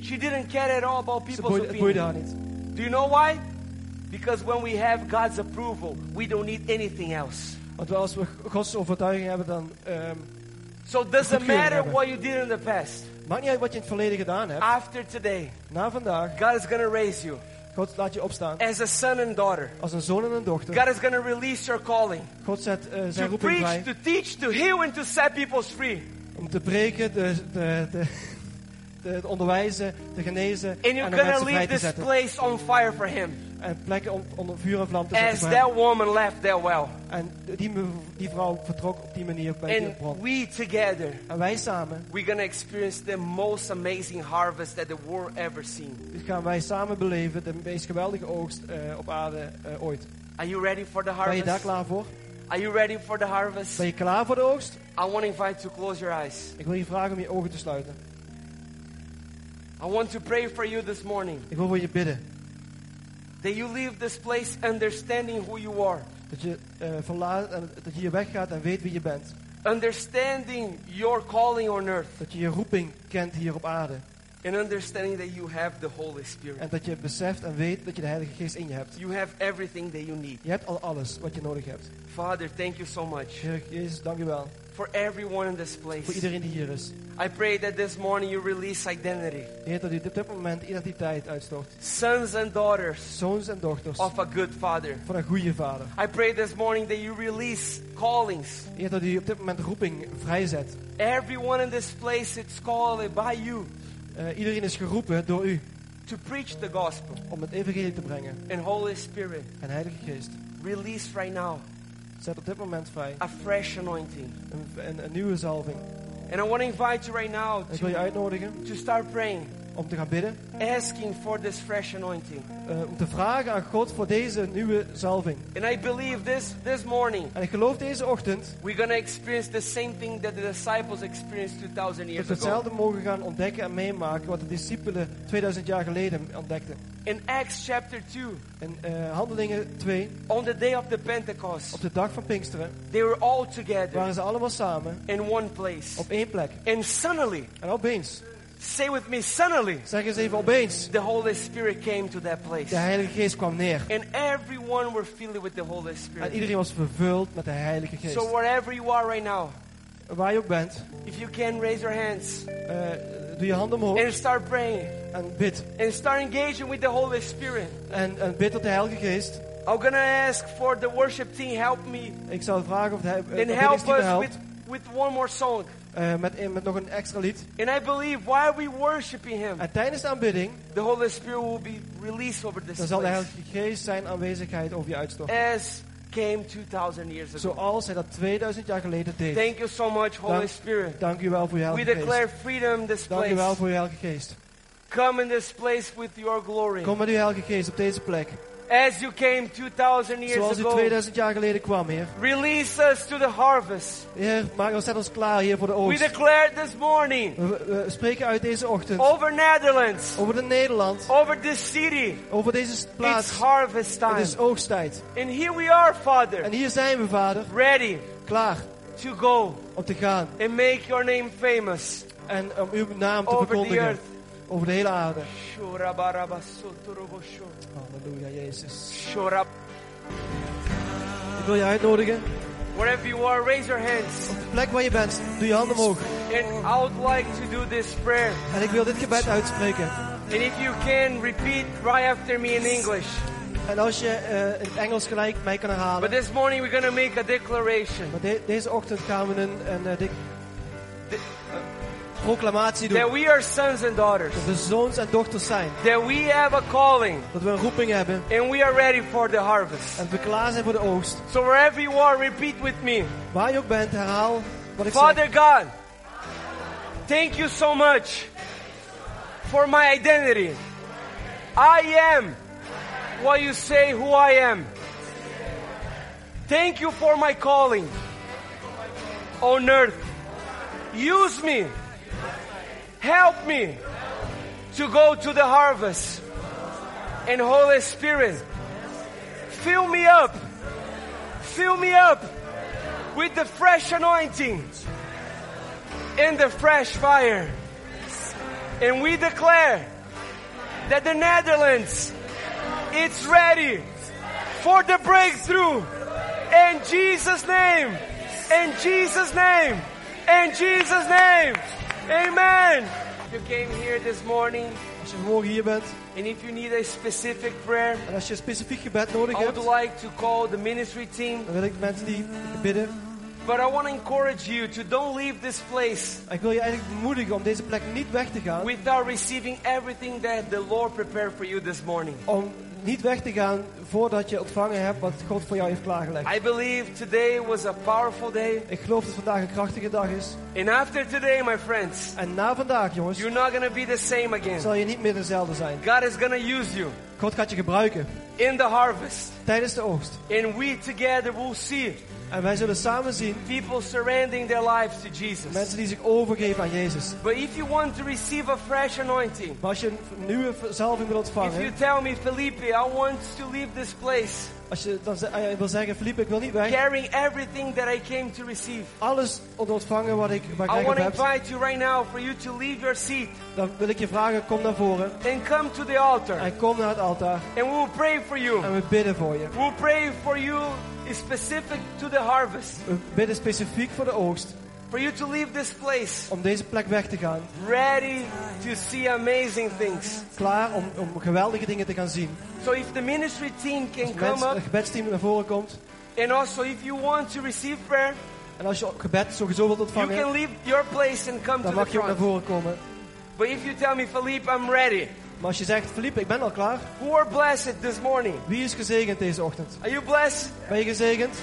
She didn't care at all about people's boeide, het boeide opinion. haar niet. Do you know why? Because when we have God's approval, we don't need anything else. Want als we Gods overtuiging hebben, dan... ehm So it doesn't matter what you did in the past. maakt niet uit wat je in het verleden gedaan hebt. After today, Na vandaag, God is going to raise you God laat je opstaan. as a son and daughter. Als een zoon en een dochter. God is going to release your calling God zet eh, zijn to roeping preach, vrij. to teach, to heal, and to set people free. Om te preken, te, te, te, te onderwijzen, te genezen. And en you're de going to mensen vrij leave te this zetten. place on fire for Him. En plekken om, onder vuur en vlam te zetten As hem. that woman left that well. En die, die vrouw vertrok op die manier bij die And bron. we together, En wij samen, we're to experience the most amazing harvest that the world ever seen. dit gaan wij samen beleven de meest geweldige oogst eh, op aarde eh, ooit. Are you ready for the Ben je daar harvest? klaar voor? Are you ready for the harvest? Ben je klaar voor de oogst? I want to invite you to close your eyes. Ik wil je vragen om je ogen te sluiten. I want to pray for you this morning Ik wil voor je bidden. That you leave this place understanding who you are, Dat je eh, verlaat en dat je hier weggaat en weet wie je bent. understanding your calling on earth, Dat je je roeping kent hier op aarde. and understanding that you have the Holy Spirit. En dat je beseft en weet dat je de Heilige Geest in je hebt. You have everything that you need. Je hebt al alles wat je nodig hebt. Father, thank you so much Heer Jezus, dank u wel. For everyone in this Voor place. iedereen die hier is. I pray that this morning you release identity. Heer, dat u op dit moment identiteit uitstort. Sons and daughters Zoons en dochters of a good father. van een goede vader. I pray this morning that you release callings. Heer, dat u op dit moment roeping vrijzet. Everyone in this place is called by you Eh, iedereen is geroepen door u to preach the gospel. om het evangelie te brengen. And Holy Spirit, En Heilige Geest, release right now zet op dit moment vrij a fresh anointing. een, een, een nieuwe zalving. And I want to invite you right now En ik wil je to, uitnodigen to start praying. Om te gaan bidden. asking for this fresh anointing. eh, om te vragen aan God voor deze nieuwe zalving. And I believe this this morning En ik geloof deze ochtend we're experience the same thing that the disciples experienced 2000 dat years we ago. hetzelfde mogen gaan ontdekken en meemaken wat de discipelen 2000 jaar geleden ontdekten. In Acts chapter 2, In eh, Handelingen 2, on the day of the Pentecost, op de dag van Pinksteren, they were all together waren ze allemaal samen in one place. op één plek. And suddenly, En opeens, say with me, suddenly, zeg eens even opeens, the Holy Spirit came to that place. de Heilige Geest kwam neer. And everyone were filled with the Holy En Spirit. iedereen was vervuld met de Heilige Geest. So wherever you are right now, Waar je ook bent, if you can raise your hands eh, doe je handen omhoog and start praying en bid. and start engaging with the Holy Spirit. En, en bid tot de Heilige Geest. I'm gonna ask for the worship team help me Ik zou vragen of de, de help us helpt. with, with one more song. Eh, met, met nog een extra lied. And I believe while we worshiping Him, En tijdens de aanbidding, the Holy Spirit will be released over this dan zal de place Heilige Geest zijn aanwezigheid over je uitstorten. as came 2,000 years ago. Zoals hij dat 2000 jaar geleden deed. Thank you so much, Holy Dank- Spirit. Dank u wel voor je We Heilige declare Geest. freedom in this Dank u wel place. voor je Heilige Geest. Come in this place with your glory. Kom met uw Heilige Geest op deze plek. As you came 2,000 years Zoals u ago, 2000 jaar geleden kwam, Heer. release us to the harvest. Heer, maak ons, zet ons klaar, Heer, voor de We oogst. declare this morning We, we spreken uit deze ochtend over Netherlands, over de Nederland, over this city. over deze It's plaats. harvest Het time. is oogsttijd. And here we are, Father, En hier zijn we, Vader, ready klaar to go om te gaan. and make your name famous En om uw naam te over the verkondigen earth. Over de hele aarde. Halleluja, Jezus. Ik wil je uitnodigen. Wherever you are, raise your hands. Op de plek waar je bent, doe je handen omhoog. And I would like to do this prayer. En ik wil dit gebed uitspreken. And if you can, repeat right after me in English. En als je eh, in het Engels gelijk mij kan But herhalen. this morning we're going to make a declaration Maar de- deze ochtend gaan we een, een eh, dik- proclamatie doen. that we are sons and daughters, Dat we zoons en dochters zijn. that we have a calling, Dat we een roeping hebben. and we are ready for the harvest. En we klaar zijn voor de oogst. So wherever you are, repeat with me. Waar je ook bent, herhaal wat ik zeg. Father God, thank you so much for my identity. I am what you say who I am. Thank you for my calling on earth. Use me. Help me to go to the harvest. And Holy Spirit, fill me up. Fill me up with the fresh anointing and the fresh fire. And we declare that the Netherlands it's ready for the breakthrough. In Jesus' name. In Jesus' name. In Jesus' name. Amen. You came here this morning Als je vanmorgen hier bent. and if you need a specific prayer, En als je een specifiek gebed nodig I would like to call the ministry team. Dan wil ik de mensen die bidden. But I want to encourage you to don't leave this place Ik wil je eigenlijk bemoedigen om deze plek niet weg te gaan. without receiving everything that the Lord prepared for you this morning. Om niet weg te gaan voordat je ontvangen hebt wat God voor jou heeft klaargelegd. I believe today was a powerful day. Ik geloof dat vandaag een krachtige dag is. And after today, my friends, En na vandaag, jongens, you're not to be the same again. zal je niet meer dezelfde zijn. God is to use you God gaat je gebruiken in the harvest. tijdens de oogst. And we together will see En wij zullen samen zien people surrendering their lives to Jesus. mensen die zich overgeven aan Jezus. But if you want to receive a fresh anointing, Maar als je een nieuwe zalving wil if you ontvangen, tell me, Felipe, I want to leave this place als je dan eh, wil zeggen, Philippe, ik wil niet weg. carrying everything that I came to receive. Alles ont- ontvangen wat ik, wat ik I want to invite you right now for you to leave your seat dan wil ik je vragen, kom naar voren. and come to the altar. En kom naar het altaar. And we will pray for you. En we bidden voor je. We'll pray for you specific to the harvest. We bidden specifiek voor de oogst. For you to leave this place Om deze plek weg te gaan. ready to see amazing things. Klaar om, om geweldige dingen te gaan zien. So if the ministry team can come Mensen, up het gebedsteam naar voren komt. and also if you want to receive prayer, En als je gebed sowieso wilt you can ontvangen, leave your place and come dan to mag the je ook naar voren komen. But if you tell me, Philippe, I'm ready. Maar als je zegt, Philippe, ik ben al klaar. Who are blessed this morning? Wie is gezegend deze ochtend? Are you blessed? Ben je gezegend?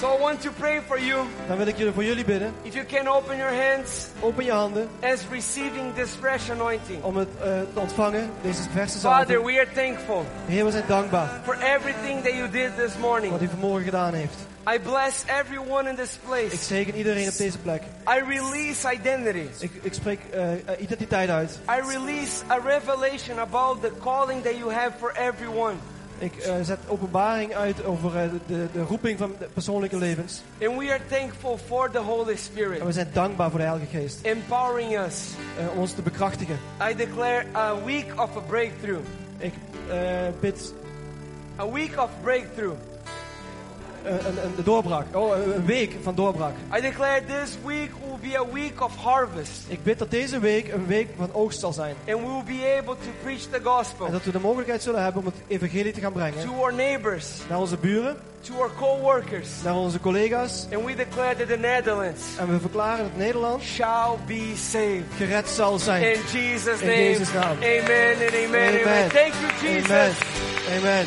So I want to pray for you. Dan wil ik jullie voor jullie bidden. If you can open your hands Open je handen as receiving this fresh anointing. om het eh, te ontvangen, deze verse Father, zalving. we are thankful Heer, we zijn dankbaar for everything that you did this morning. wat u vanmorgen gedaan heeft. I bless everyone in this Ik place. zegen iedereen op deze plek. I release identity. Ik, ik spreek eh, identiteit uit. I release a revelation about the calling that you have for everyone. Ik eh, zet openbaring uit over eh, de, de roeping van de persoonlijke levens. And we are thankful for the Holy Spirit En we zijn dankbaar voor de Heilige Geest. empowering us. om ons te bekrachtigen. I declare a week of a breakthrough. Ik bid A week of breakthrough. Eh, een, een doorbraak. Oh, een een week van doorbraak. I declare this week will be a week of harvest. Ik bid dat deze week een week van oogst zal zijn. And we will be able to preach the gospel En dat we de mogelijkheid zullen hebben om het evangelie te gaan brengen. to our neighbors, Naar onze buren, to our co-workers. naar onze collega's. And we declare that the Netherlands En we verklaren dat Nederland shall be saved. gered zal zijn. In Jesus' In name. Jezus' naam. Amen and amen. amen. Amen. Thank you, Jesus. Amen. Amen.